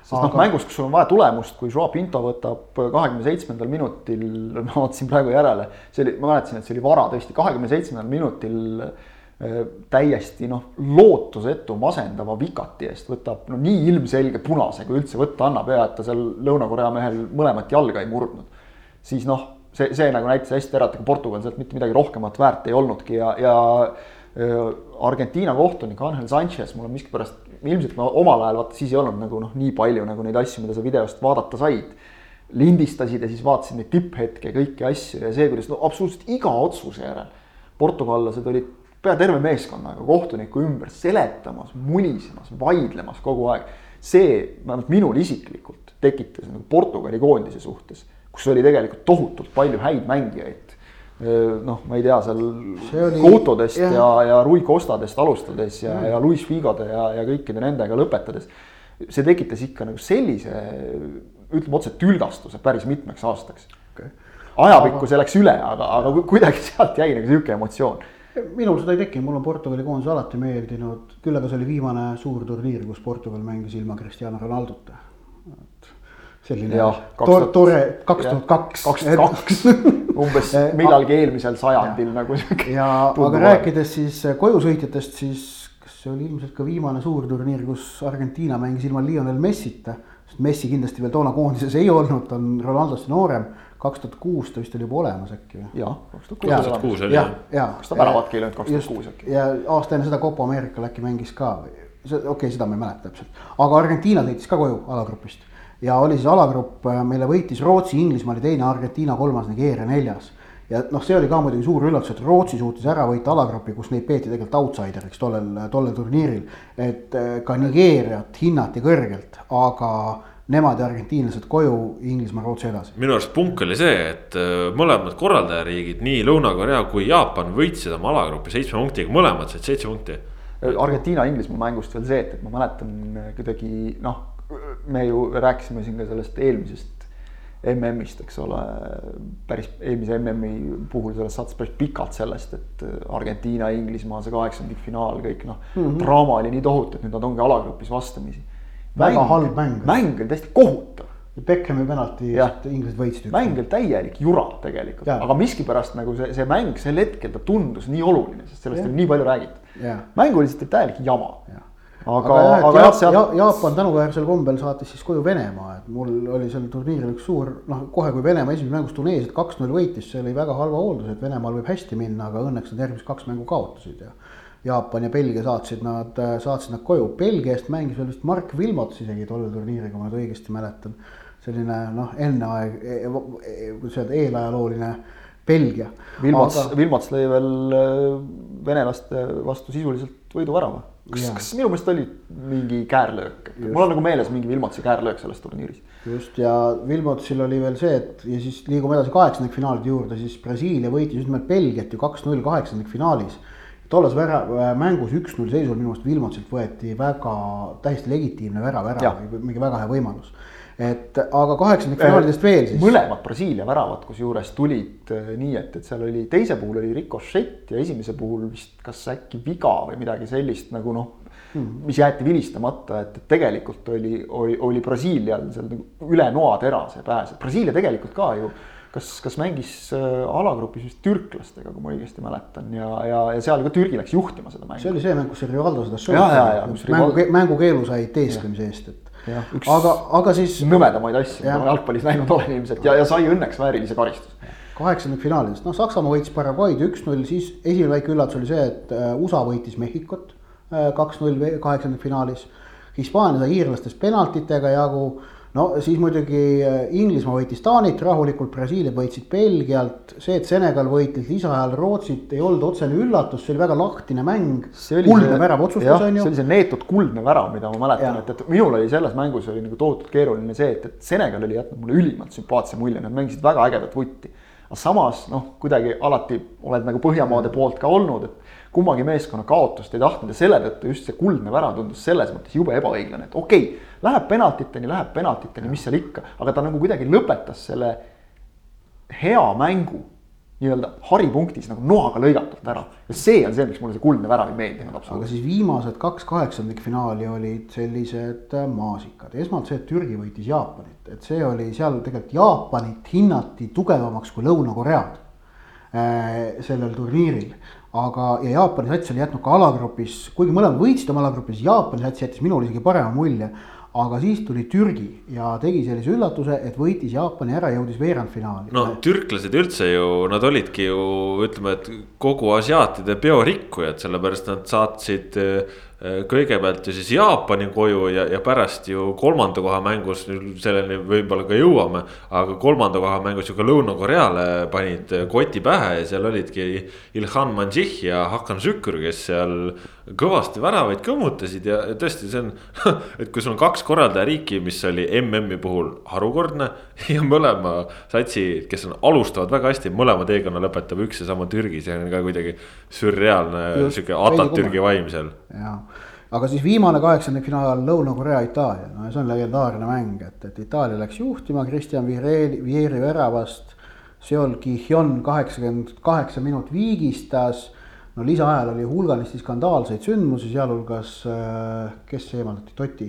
sest noh Aga... noh, mängus, kus sul on vaja tulemust, kui Joao Pinto võtab kahekümne seitsmendal minutil, ma vaatasin praegu järele, see oli, ma mäletasin, et see oli vara tõesti, kahekümne seitsmendal minutil Äh, täiesti noh, lootusetu masendava vikati eest võtab no nii ilmselge punase, kui üldse võtta annab ja et ta seal Lõuna-Korea mehel mõlemat jalga ei murdnud. siis noh, see, see nagu näitas hästi ära, et ega Portugal sealt mitte midagi rohkemat väärt ei olnudki ja, ja äh, Argentiina kohtunik Angel Sanchez, mul on miskipärast, ilmselt ma omal ajal vaata siis ei olnud nagu noh, nii palju nagu neid asju, mida sa videost vaadata said. lindistasid ja siis vaatasid neid tipphetke, kõiki asju ja see, kuidas no absoluutselt iga otsuse järel portugallased olid pea terve meeskonnaga kohtuniku ümber seletamas, mulisemas, vaidlemas kogu aeg. see vähemalt minul isiklikult tekitas nagu Portugali koondise suhtes, kus oli tegelikult tohutult palju häid mängijaid. noh, ma ei tea, seal oli... Coutodest ja, ja, ja Rui Costadest alustades ja, ja Luis Figode ja, ja kõikide nendega lõpetades. see tekitas ikka nagu sellise, ütleme otse, tülgastuse päris mitmeks aastaks okay.. ajapikku see läks üle, aga, aga kuidagi sealt jäi nagu sihuke emotsioon minul seda ei tekkinud, mulle on Portugali koondis alati meeldinud, küll aga see oli viimane suur turniir, kus Portugal mängis ilma Cristiano Ronaldota. selline ja, tore, tore kaks tuhat kaks. kaks tuhat kaks, umbes millalgi eelmisel sajandil nagu sihuke. ja aga rääkides siis kojusõitjatest, siis kas see oli ilmselt ka viimane suur turniir, kus Argentiina mängis ilma Lionel Messita. sest Messi kindlasti veel toona koondises ei olnud, ta on Ronaldost noorem kaks tuhat kuus ta vist oli juba olemas äkki või? jah, kaks tuhat kuus oli jah. kas ta väravatki ei löönud kaks tuhat kuus äkki? ja aasta enne seda Copa Americal äkki mängis ka, okei okay,, seda ma ei mäleta täpselt, aga Argentiina sõitis ka koju alagrupist. ja oli siis alagrupp, äh, mille võitis Rootsi, Inglismaa oli teine, Argentiina kolmas, Nigeeria neljas ja noh, see oli ka muidugi suur üllatus, et Rootsi suutis ära võita alagrupi, kus neid peeti tegelikult outsideriks tollel, tollel turniiril. et äh, ka Nigeeriat hinnati kõrgelt, aga nemad ja argentiinlased koju, Inglismaa, Rootsi edasi. minu arust punk oli see, et äh, mõlemad korraldajariigid, nii Lõuna-Korea kui Jaapan võitsid oma alagrupi seitsme punktiga, mõlemad said seitse punkti. Argentiina, Inglismaa mängust veel see, et, et ma mäletan äh, kuidagi noh, me ju rääkisime siin ka sellest eelmisest MM-ist, eks ole, päris eelmise MM-i puhul sellest saates päris pikalt sellest, et äh, Argentiina, Inglismaa, see kaheksandikfinaal, kõik noh mm -hmm., draama oli nii tohutu, et nüüd nad ongi alagrupis vastamisi väga halb mäng. mäng oli täiesti kohutav. Beckhami penalti, inglased võitsid. mäng oli täielik jura tegelikult, aga miskipärast nagu see, see mäng sel hetkel ta tundus nii oluline, sest sellest ja. oli nii palju räägitud. mäng oli lihtsalt täielik jama. aga, aga aga et jah, seal ja, Jaapan tänuväärsel kombel saatis siis koju Venemaa, et mul oli sel turniiril üks suur noh, kohe kui Venemaa esimeses mängus Tuneesiat kaks-null võitis, see oli väga halva hoolduse, et Venemaal võib hästi minna, aga õnneks nad järgmised kaks mängu kaotasid ja. Jaapan ja Belgia saatsid nad, saatsid nad koju, Belgia eest mängis veel vist Mark Wilmots isegi tollel turniiril, kui ma nüüd õigesti mäletan. selline noh, enneaeg, kuidas öelda, eelajalooline Belgia. Vilmats aga..., Vilmats lõi veel äh, venelaste vastu sisuliselt võiduvärava. kas, kas minu meelest oli mingi käärlöök, mul on nagu meeles mingi Vilmatsi käärlöök selles turniiris. just ja Vilmatsil oli veel see, et ja siis liigume edasi kaheksandikfinaalide juurde, siis Brasiilia võitis just nimelt Belgiat ju kaks-null kaheksandikfinaalis tolles vära-, äh, mängus üks-null seisul minu arust Vilmotsilt võeti väga täiesti legitiimne värav ära, mingi väga hea võimalus et aga kaheksandikfinaalidest veel siis. mõlemad Brasiilia väravad kusjuures tulid äh, nii, et, et seal oli teise puhul oli rikošett ja esimese puhul vist kas äkki viga või midagi sellist nagu noh hmm., mis jäeti vilistamata, et tegelikult oli, oli, oli Brasiilial seal nagu üle noatera see pääs, et Brasiilia tegelikult ka ju kas, kas mängis äh, alagrupis vist türklastega, kui ma õigesti mäletan ja, ja, ja seal ka Türgi läks juhtima seda mängu. see oli see mäng, kus Rivaldo seda šotti, mängu, mängukeelu sai teesklemise eest, et aga, aga siis. nõmedamaid asju, mida ma jalgpallis näinud olen ilmselt ja, ja sai õnneks väärilise karistuse. kaheksandikfinaalidest, noh, Saksamaa võitis Paraguay'd üks-null, siis esimene väike üllatus oli see, et äh, USA võitis Mehhikut äh, kaks-null kaheksandikfinaalis. Hispaania sai iirlastest penaltitega jagu no siis muidugi äh, Inglismaa võitis Taanit rahulikult, Brasiilia võitsid Belgialt, see, et Senegal võitis lisaajal Rootsit, ei olnud otsene üllatus, see oli väga lahtine mäng. kuldne värav otsustas, on ju. see oli see neetud kuldne värav, mida ma mäletan, et, et minul oli selles mängus oli nagu tohutult keeruline see, et, et Senegal oli jätnud mulle ülimalt sümpaatse mulje, nad mängisid väga ägedat vutti. aga samas noh, kuidagi alati oled nagu Põhjamaade poolt ka olnud, et kummagi meeskonna kaotust ei tahtnud ja selle tõttu just see kuldne värav tundus selles mõttes jube ebaõiglane, et okei okay, Läheb penaltiteni, läheb penaltiteni, mis seal ikka, aga ta nagu kuidagi lõpetas selle hea mängu nii-öelda haripunktis nagu noaga lõigatult ära. ja see on see, miks mulle see kuldne värav ei meeldinud absoluutselt. aga siis viimased kaks kaheksandikfinaali olid sellised äh, maasikad, esmalt see, et Türgi võitis Jaapanit, et see oli seal tegelikult Jaapanit hinnati tugevamaks kui Lõuna-Koread äh, sellel turniiril aga, ja Jaapani sats oli jätnud ka alagrupis, kuigi mõlemad võitsid oma alagrupis, Jaapani sats jättis minule isegi parema mulje aga siis tuli Türgi ja tegi sellise üllatuse, et võitis Jaapani ära, jõudis veerandfinaali. no türklased üldse ju, nad olidki ju ütleme, et kogu asiaatide biorikkujad, sellepärast nad saatsid Äh, kõigepealt ju siis Jaapani koju ja, ja pärast ju kolmanda koha mängus, selleni võib-olla ka jõuame. aga kolmanda koha mängus ju ka Lõuna-Koreale panid koti pähe ja seal olidki Ilhan Manjih ja Hakan Şükür, kes seal kõvasti väravaid kõmmutasid ja tõesti, see on. et kui sul on kaks korraldajariiki, mis oli MM-i puhul harukordne ja mõlema satsi, kes on, alustavad väga hästi, mõlema teekonna lõpetab üks ja sama Türgi, see on ka kuidagi sürreaalne sihuke Atatürgi vaim seal. jaa aga siis viimane kaheksandikfinaal Lõuna-Korea, Itaalia, no see on legendaarne mäng, et, et Itaalia läks juhtima Kristjan Vieri, Vieri väravast. Seol Kihyun kaheksakümmend kaheksa minut viigistas. no lisaajal oli hulganisti skandaalseid sündmusi, sealhulgas äh, kes eemaldati, Toti?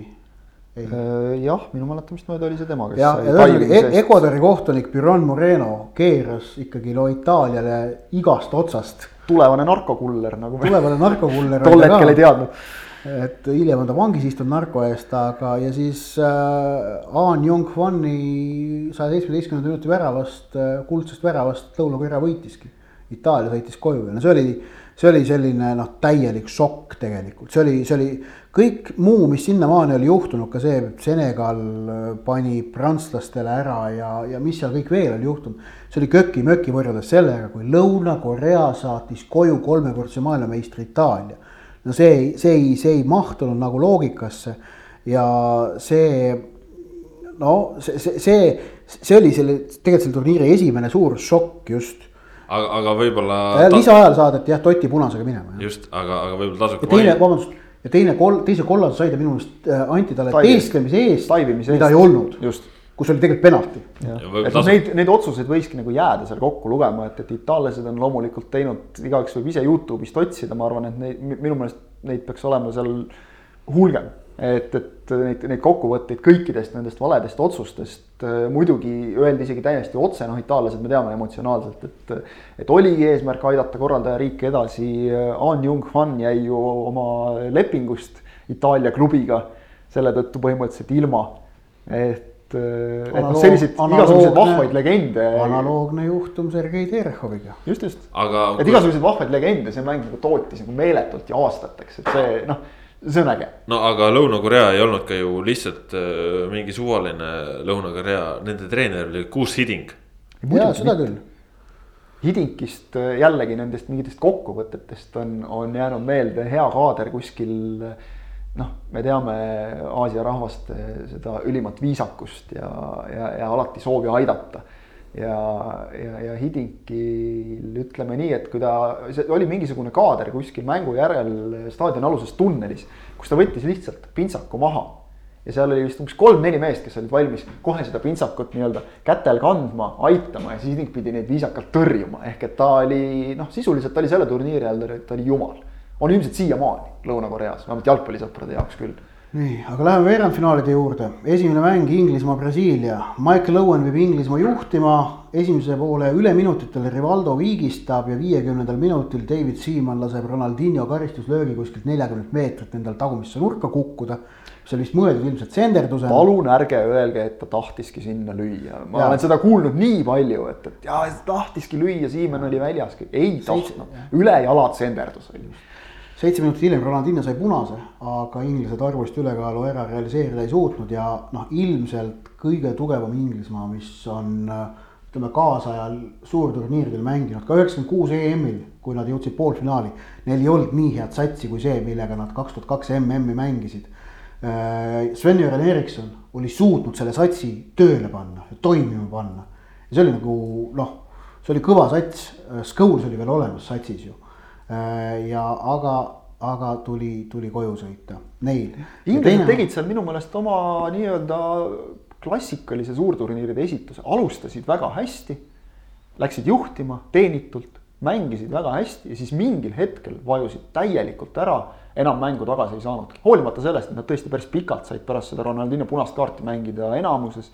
Äh, jah, minu mäletamist mööda oli see tema, kes. ja, ja ühesõnaga Ecuadori kohtunik Piron Moreno keeras ikkagi no Itaaliale igast otsast. tulevane narkokuller nagu. tulevane narkokuller tol hetkel ei teadnud et hiljem on ta vangis istunud narko eest, aga ja siis äh, An Jung-Hwani saja seitsmeteistkümnenda minuti väravast äh,, kuldsest väravast Lõuna-Korea võitiski. Itaalia sõitis koju ja no see oli, see oli selline noh, täielik šokk tegelikult, see oli, see oli kõik muu, mis sinnamaani oli juhtunud, ka see, Senegal äh, pani prantslastele ära ja, ja mis seal kõik veel oli juhtunud. see oli köki-möki võrreldes sellega, kui Lõuna-Korea saatis koju kolmekordse maailmameistri Itaalia no see ei, see ei, see ei mahtunud nagu loogikasse ja see no see, see, see, see oli selle, tegelikult selle turniiri esimene suur šokk just. Aga, aga võib-olla. lisaajal saadeti jah Toti punasega minema. just, aga, aga võib-olla tasub. ja teine, vabandust, ja teine kol-, teise kollase sai ta minu meelest äh, anti talle teesklemise eest, mida ei olnud. just kus oli tegelikult penalti. et noh, neid, neid otsuseid võiski nagu jääda seal kokku lugema, et, et itaallased on loomulikult teinud, igaüks võib ise Youtube'ist otsida, ma arvan, et neid, minu meelest neid peaks olema seal hulgem. et, et neid, neid kokkuvõtteid kõikidest nendest valedest otsustest äh, muidugi öeldi isegi täiesti otse, noh, itaallased me teame emotsionaalselt, et. et oligi eesmärk aidata korraldajariiki edasi, An Jung-Hwan jäi ju oma lepingust Itaalia klubiga selle tõttu põhimõtteliselt ilma. et et noh, selliseid igasuguseid vahvaid legende. analoogne juhtum Sergei Terehoviga. just, just. aga. et igasuguseid vahvaid legende see mäng nagu tootis nagu meeletult ja aastateks, et see noh, see on äge. no aga Lõuna-Korea ei olnud ka ju lihtsalt äh, mingi suvaline Lõuna-Korea, nende treener oli Kuus Hiding. jaa, seda küll. Hidinkist äh, jällegi nendest mingitest kokkuvõtetest on, on jäänud meelde hea kaader kuskil noh, me teame Aasia rahvaste seda ülimat viisakust ja, ja, ja alati soovi aidata. Ja, ja, ja Hidinkil ütleme nii, et kui ta, see oli mingisugune kaader kuskil mängu järel staadioni aluses tunnelis, kus ta võttis lihtsalt pintsaku maha ja seal oli vist umbes kolm-neli meest, kes olid valmis kohe seda pintsakut nii-öelda kätel kandma, aitama ja siis Hiding pidi neid viisakalt tõrjuma, ehk et ta oli noh, sisuliselt ta oli selle turniiri ajal, ta oli jumal. on ilmselt siiamaani Lõuna-Koreas, vähemalt jalgpallisõprade jaoks küll. Nii, aga läheme veerandfinaalide juurde. esimene mäng Inglismaa-Brasiilia. Michael Owen viib Inglismaa juhtima, esimese poole üleminutitel Rivaldo viigistab ja viiekümnendal minutil David Seaman laseb Ronaldinho karistuslöögi kuskilt neljakümnelt meetrilt endal tagumisse nurka kukkuda see oli vist mõeldud ilmselt senderdusena. palun ärge öelge, et ta tahtiski sinna lüüa, ma ja. olen seda kuulnud nii palju, et, et jaa, tahtiski lüüa, Siimann oli väljas, ei tahtnud, ülejala senderdus oli seitse minutit hiljem Ronaldinho sai punase, aga inglased arvulist ülekaalu ära realiseerida ei suutnud ja noh, ilmselt kõige tugevam Inglismaa, mis on ütleme kaasajal suurturniiridel mänginud, ka üheksakümmend kuus EM-il, kui nad jõudsid poolfinaali. Neil ei olnud nii head satsi kui see, millega nad kaks tuhat kaks MM-i mängisid. Sven-Göran Eriksson oli suutnud selle satsi tööle panna, toimima panna. ja see oli nagu noh, see oli kõva sats, Scholes oli veel olemas satsis ju ja aga, aga tuli, tuli koju sõita, neil. inglased teine... tegid seal minu meelest oma nii-öelda klassikalise suurturniiride esituse, alustasid väga hästi. Läksid juhtima teenitult, mängisid väga hästi ja siis mingil hetkel vajusid täielikult ära. enam mängu tagasi ei saanudki, hoolimata sellest, et nad tõesti päris pikalt said pärast seda Ronaldinho punast kaarti mängida enamuses.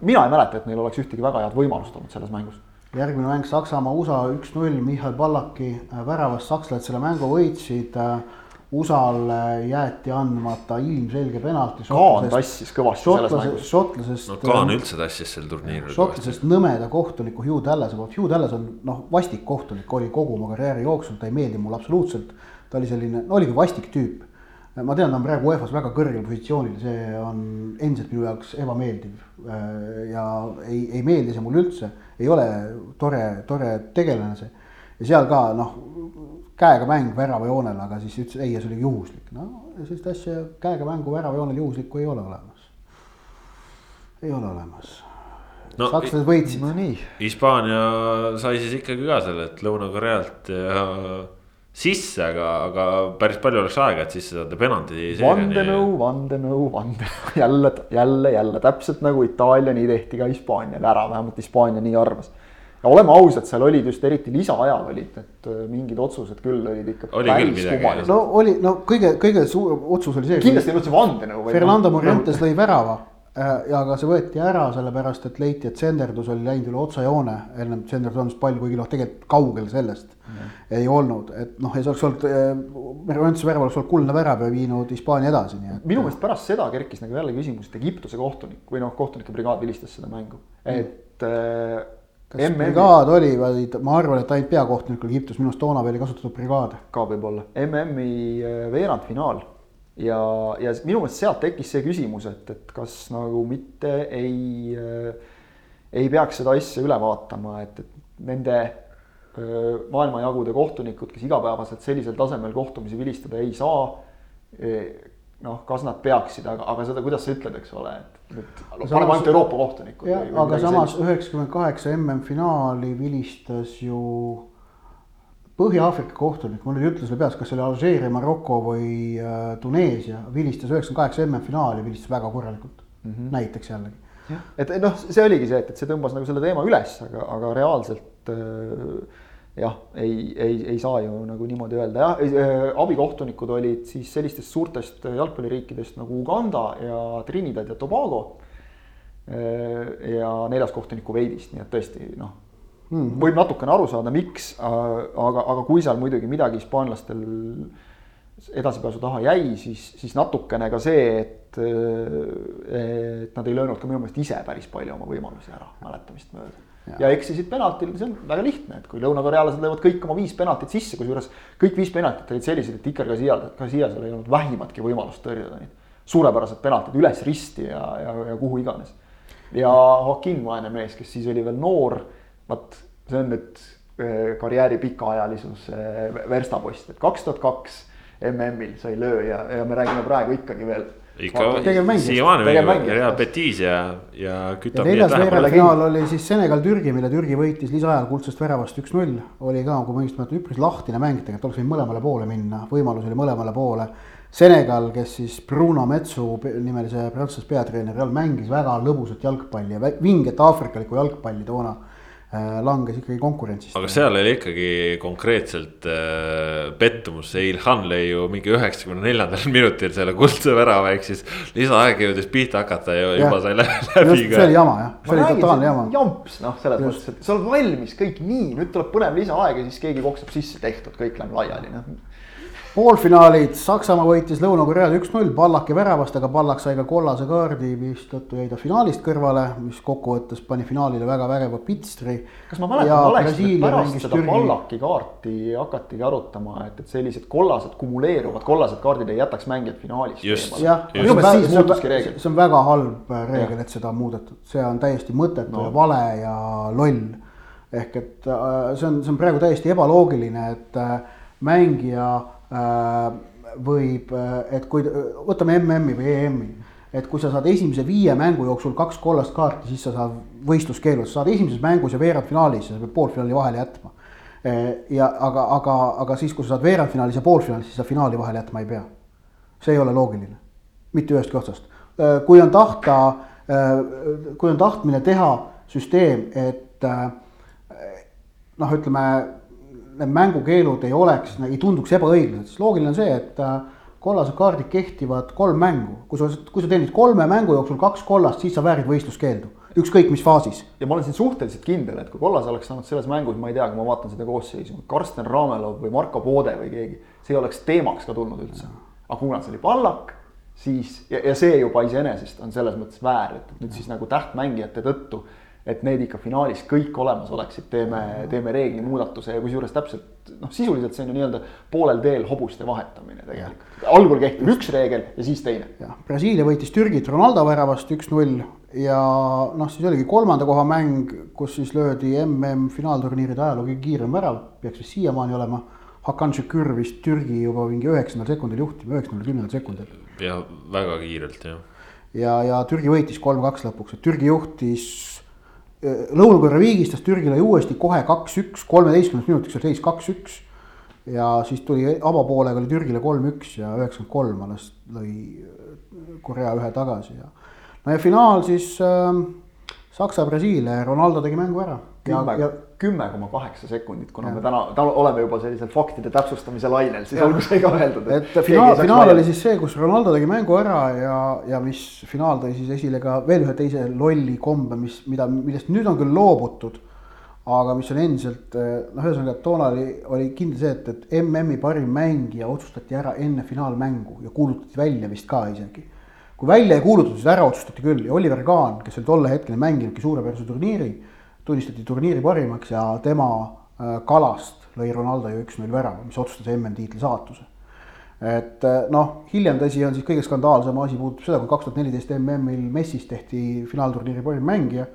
mina ei mäleta, et neil oleks ühtegi väga head võimalust olnud selles mängus järgmine mäng Saksamaa, USA üks-null, Michal Ballaki äh, väravast, sakslased selle mängu võitsid. Äh, USA-le jäeti andmata ilmselge penalti. Kaan tassis kõvasti selles mängus. šotlasest. no Kaan üldse tassis sel turniiril. šotlasest nõmeda kohtuniku Hugh Tallase poolt, Hugh Tallas on noh, vastik kohtunik, oli kogu oma karjääri jooksul, ta ei meeldi mulle absoluutselt. ta oli selline, no oligi vastik tüüp ma tean, ta on praegu UEFA-s väga kõrgel positsioonil, see on endiselt minu jaoks ebameeldiv. Äh, ja ei, ei meeldi see mulle üldse, ei ole tore, tore tegelane see. ja seal ka noh, käega mäng väravajoonel, aga siis ütles ei, see oli juhuslik, no sellist asja käega mängu väravajoonel juhuslikku ei ole olemas. ei ole olemas no, sakslased võitsid. no nii. Hispaania sai siis ikkagi ka selle, et Lõuna-Korealt ja sisse, aga, aga päris palju oleks aega, et sisse saada penalti. vandenõu, vandenõu, vandenõu, jälle, jälle, jälle täpselt nagu Itaalia, nii tehti ka Hispaaniale ära, vähemalt Hispaania nii arvas. ja oleme ausad, seal olid just eriti lisaajal olid need äh, mingid otsused küll olid ikka. oli küll midagi. no oli, no kõige, kõige suurem otsus oli see. kindlasti ei olnud see vandenõu. Fernando Morientes lõi värava ja aga see võeti ära sellepärast, et leiti, et senderdus oli läinud üle otsajoone, ennem senderdus palju, kuigi noh, tegelikult kaugel sellest mm. ei olnud, et noh, ja see oleks olnud, Merventuse värav oleks olnud kuldne värav ja viinud Hispaania edasi, nii et. minu meelest pärast seda kerkis nagu jälle küsimus, et Egiptuse kohtunik või noh, kohtunike brigaad vilistas seda mängu, mm. et äh, kas MM... brigaad oli, vaid ma arvan, et ainult peakohtunik oli Egiptus, minu arust toona veel ei kasutatud brigaade. ka võib-olla, MM-i äh, veerandfinaal ja, ja minu meelest sealt tekkis see küsimus, et, et kas nagu mitte ei äh,, ei peaks seda asja üle vaatama, et, et nende äh, maailmajagude kohtunikud, kes igapäevaselt sellisel tasemel kohtumisi vilistada ei saa eh,. noh, kas nad peaksid, aga, aga seda, kuidas sa ütled, eks ole, et nüüd paneme ainult Euroopa kohtunikud. aga samas üheksakümmend kaheksa MM-finaali vilistas ju Põhja-Aafrika kohtunik, mul nüüd ütles peas, kas see oli Alžeeria, Maroko või äh, Tuneesia, vilistas üheksakümmend kaheksa MM-finaali, vilistas väga korralikult mm, -hmm. näiteks jällegi. et noh, see oligi see, et, et see tõmbas nagu selle teema üles, aga, aga reaalselt äh, jah, ei, ei, ei saa ju nagu niimoodi öelda, jah äh,, abikohtunikud olid siis sellistest suurtest jalgpalliriikidest nagu Uganda ja Trinidad ja Tobago äh,. ja neljas kohtunik Kuveidist, nii et tõesti noh. -hmm. võib natukene aru saada, miks, aga, aga kui seal muidugi midagi hispaanlastel edasipääsu taha jäi, siis, siis natukene ka see, et, et nad ei löönud ka minu meelest ise päris palju oma võimalusi ära mäletamist mööda. ja eksisid penaltil, see on väga lihtne, et kui lõunakorealased löövad kõik oma viis penaltit sisse, kusjuures kõik viis penaltit olid sellised, et Iker Casillasel ei olnud vähimatki võimalust tõrjuda neid. suurepärased penaltid üles risti ja, ja, ja kuhu iganes. ja Joaquin, vaene mees, kes siis oli veel noor, vaat see on nüüd eh, karjääri pikaajalisus verstapost, et kaks tuhat kaks MM-il sai lööja ja me räägime praegu ikkagi veel. ikka siiamaani mängib Real Betis ja, ja kütab. ja neljas veerandfinaal oli siis Senegal-Türgi, mille Türgi võitis lisaajal kuldsest väravast üks-null. oli ka, kui ma õigesti mäletan, üpris lahtine mäng, tegelikult oleks võinud mõlemale poole minna, võimalus oli mõlemale poole. Senegal, kes siis Bruno Metsu nimelise prantsuse peatreeneri all mängis väga lõbusat jalgpalli ja vinget aafrikalikku jalgpalli toona langes ikkagi konkurentsist. aga seal oli ikkagi konkreetselt äh, pettumus, see Ilhan lõi ju mingi üheksakümne neljandal minutil selle kuldse värava, ehk siis lisaaeg jõudis pihta hakata ja, ja. juba sai läbi see oli jama jah, see oli totaalne jama. jamps noh, selles mõttes, et sa oled valmis kõik nii, nüüd tuleb põnev lisaaeg ja siis keegi koksab sisse, tehtud, kõik läheb laiali noh poolfinaalid, Saksamaa võitis Lõuna-Koreale üks-null Pallaki väravast, aga Pallak sai ka kollase kaardi, mistõttu jäi ta finaalist kõrvale, mis kokkuvõttes pani finaalile väga vägeva pitstri. kas ma mäletan valesti, et pärast seda Türgi... Pallaki kaarti hakatigi arutama, et, et sellised kollased kumuleeruvad kollased kaardid ei jätaks mängijat finaalist. jah, see on väga halb reegel, et seda on muudetud, see on täiesti mõttetu no. ja vale ja loll. ehk et äh, see on, see on praegu täiesti ebaloogiline, et äh, mängija võib, äh, et kui võtame MM-i või EM-i, et kui sa saad esimese viie mängu jooksul kaks kollast kaarti, siis sa saad võistluskeelu, sa saad esimeses mängus ja veerandfinaalis ja sa pead poolfinaali vahele jätma. Äh, ja aga, aga, aga siis, kui sa saad veerandfinaalis ja poolfinaalis, siis sa finaali vahele jätma ei pea. see ei ole loogiline, mitte ühestki otsast. kui on tahta, kui on tahtmine teha süsteem, et noh, ütleme need mängukeelud ei oleks, ei tunduks ebaõiglased, siis loogiline on see, et äh, kollased kaardid kehtivad kolm mängu. kui sa, kui sa teenid kolme mängu jooksul kaks kollast, siis sa väärid võistluskeeldu, ükskõik mis faasis. ja ma olen siin suhteliselt kindel, et kui kollas oleks saanud selles mängus, ma ei tea, kui ma vaatan seda koosseisu, Karsten Ramelov või Marko Poode või keegi, see ei oleks teemaks ka tulnud üldse. aga kuna see oli Pallak, siis ja, ja see juba iseenesest on selles mõttes väär, et nüüd siis nagu tähtmängijate tõttu et need ikka finaalis kõik olemas oleksid, teeme, teeme reegli muudatuse ja kusjuures täpselt noh, sisuliselt see on ju nii-öelda poolel teel hobuste vahetamine tegelikult. algul kehtib üks reegel ja siis teine. jah, Brasiilia võitis Türgit Ronaldo väravast üks-null ja noh, siis oligi kolmanda koha mäng, kus siis löödi MM-finaalturniiride ajaloo kõige kiirem värav, peaks vist siiamaani olema. Hakan Şükür vist Türgi juba mingi üheksandal sekundil juhtima, üheksandal, kümnendal sekundil. ja väga kiirelt jah. ja, ja Türgi võitis kolm-kaks lõpuks, et Türgi juhtis Lõuna-Korea viigistas Türgile uuesti kohe kaks-üks, kolmeteistkümnendaks minutiks oli seis kaks-üks. ja siis tuli avapoolega oli Türgile kolm-üks ja üheksakümmend kolm alles lõi Korea ühe tagasi ja. no ja finaal siis äh, Saksa-Brasiilia ja Ronaldo tegi mängu ära. Kümme koma kaheksa sekundit, kuna ja. me täna, täna oleme juba sellisel faktide täpsustamise lainel, siis olgu see ka öeldud. et finaal, finaal oli siis see, kus Ronaldo tegi mängu ära ja, ja mis finaal tõi siis esile ka veel ühe teise lolli kombe, mis, mida, millest nüüd on küll loobutud. aga mis on endiselt noh, ühesõnaga toona oli, oli kindel see, et, et MM-i parim mängija otsustati ära enne finaalmängu ja kuulutati välja vist ka isegi kui välja ei kuulutatud, siis ära otsustati küll ja Oliver Kahn, kes oli tol hetkel mänginudki suurepärase turniiri, tunnistati turniiri parimaks ja tema äh, kalast lõi Ronaldo ju üks-null värava, mis otsustas MM-tiitli saatuse. et äh, noh, hiljem tõsi on siis kõige skandaalsem asi puudutab seda, kui kaks tuhat neliteist MM-il Messis tehti finaalturniiri parim mängija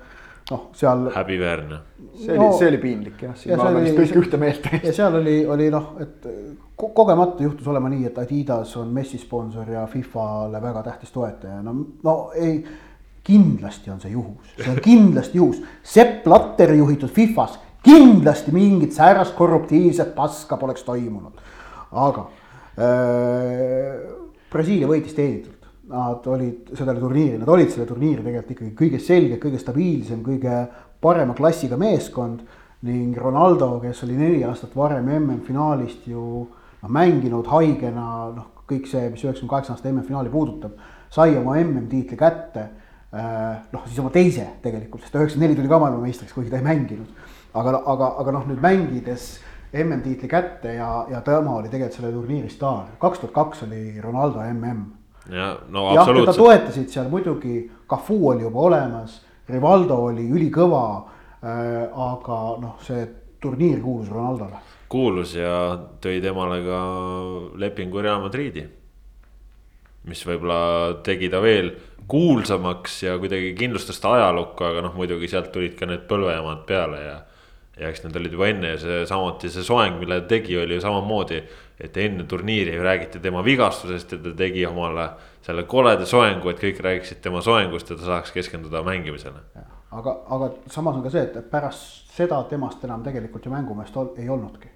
noh, seal. häbiväärne. see oli no,, see oli piinlik jah, siin me oleme vist kõik ühte meelt. ja seal oli, oli noh, et kogemata juhtus olema nii, et Adidas on messi sponsor ja Fifale väga tähtis toetaja, no, no ei. Kindlasti on see juhus, see on kindlasti juhus, Sepp Latteri juhitud Fifas kindlasti mingit säärast korruptiivset paska poleks toimunud, aga äh, Brasiilia võitis teenitult. Nad olid sellele turniiri, nad olid selle turniiri tegelikult ikkagi kõige selge, kõige stabiilsem, kõige parema klassiga meeskond ning Ronaldo, kes oli neli aastat varem MM-finaalist ju noh, mänginud haigena, noh, kõik see, mis üheksakümne kaheksa aasta MM-finaali puudutab, sai oma MM-tiitli kätte. Äh, noh, siis oma teise tegelikult, sest üheksakümmend neli tuli ka maailmameistriks, kuigi ta ei mänginud. aga, aga, aga noh, nüüd mängides MM-tiitli kätte ja, ja tema oli tegelikult selle turniiri staar. kaks tuhat kaks oli Ronaldo MM. ja no jah, teda absoluutselt. toetasid seal muidugi, Cafu oli juba olemas, Rivaldo oli ülikõva äh,. aga noh, see turniir kuulus Ronaldole. kuulus ja tõi temale ka lepingu Real Madridi. mis võib-olla tegi ta veel kuulsamaks ja kuidagi kindlustas ta ajalukku, aga noh, muidugi sealt tulid ka need põlvejamad peale ja. ja eks need olid juba enne ja see samuti see soeng, mille ta tegi, oli ju samamoodi. et enne turniiri räägiti tema vigastusest ja ta tegi omale selle koleda soengu, et kõik räägiksid tema soengust ja ta saaks keskenduda mängimisele. aga, aga samas on ka see, et pärast seda temast enam tegelikult ju mängumeest ei olnudki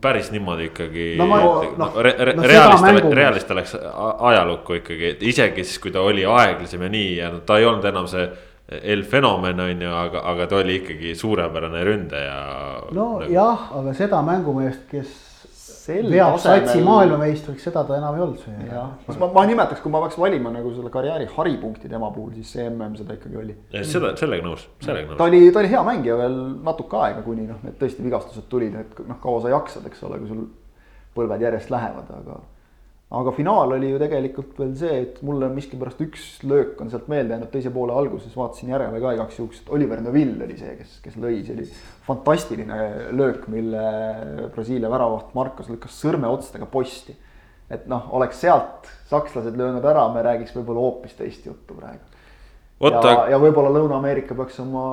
päris niimoodi ikkagi No ma- no, no, re, re, no seda realista mängu-, realista läks a- ajalukku ikkagi, et isegi siis, kui ta oli aeglasem ja nii ja no ta ei olnud enam see El fenomen on ju, aga, aga ta oli ikkagi suurepärane ründaja. nojah, aga seda mängumeest, kes veab satsi maailmameistriks, seda ta enam ei olnud jah, ma, ma nimetaks, kui ma peaks valima nagu selle karjääri haripunkti tema puhul, siis see mm seda ikkagi oli. seda, sellega nõus, sellega ta nõus. oli, ta oli hea mängija veel natuke aega, kuni noh, need tõesti vigastused tulid, et noh, kaua sa jaksad, eks ole, kui sul põlved järjest lähevad, aga aga finaal oli ju tegelikult veel see, et mulle miskipärast üks löök on sealt meelde jäänud teise poole alguses, vaatasin järele ka igaks juhuks, et Oliver Neville oli see, kes, kes lõi, see oli fantastiline löök, mille Brasiilia väravaht Marcos lükkas sõrmeotstega posti. et noh, oleks sealt sakslased löönud ära, me räägiks võib-olla hoopis teist juttu praegu. vot ja, ja võib-olla Lõuna-Ameerika peaks oma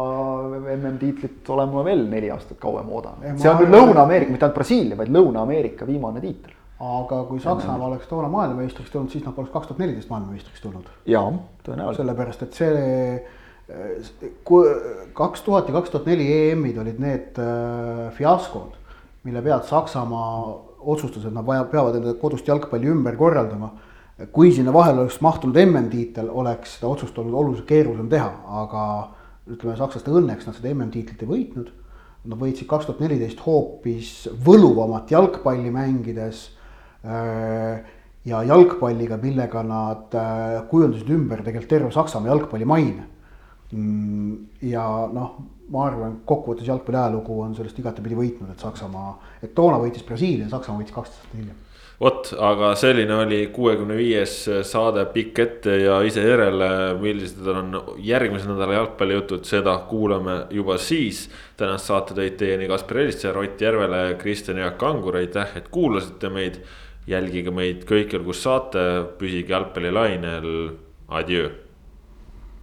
MM-tiitlit olema veel neli aastat kauem oodama Ei,. see on nüüd Lõuna-Ameerika, mitte ainult Brasiilia, vaid Lõuna-Ameerika viimane tiitel. Aga kui Saksamaa oleks toona maailmameistriks tulnud, siis nad poleks kaks tuhat neliteist maailmameistriks tulnud. jaa, tõenäoliselt. sellepärast, et see kui kaks tuhat ja kaks tuhat neli EM-id olid need äh, fiaskod, mille pealt Saksamaa otsustas, et nad vaja, peavad enda kodust jalgpalli ümber korraldama. kui sinna vahele oleks mahtunud MM-tiitel, oleks seda otsust olnud oluliselt keerulisem teha, aga ütleme, sakslaste õnneks nad seda MM-tiitlit ei võitnud. Nad võitsid kaks tuhat neliteist hoopis võluvamat jalgpalli mängides ja jalgpalliga, millega nad äh, kujundasid ümber tegelikult terve Saksamaa jalgpalli maine. ja noh, ma arvan, kokkuvõttes jalgpalli ajalugu on sellest igatepidi võitnud, et Saksamaa, et toona võitis Brasiilia, Saksamaa võitis kaksteist aastat hiljem vot, aga selline oli kuuekümne viies saade pikk ette ja ise järele, millised on järgmise nädala jalgpallijutud, seda kuulame juba siis. tänast saate tõid teieni Kaspar Elisser, Ott Järvele, Kristjan Jaak Kangur, aitäh, et kuulasite meid. Jälgige meid kõikjal, kus saate, püsige jalgpallilainel, adjöö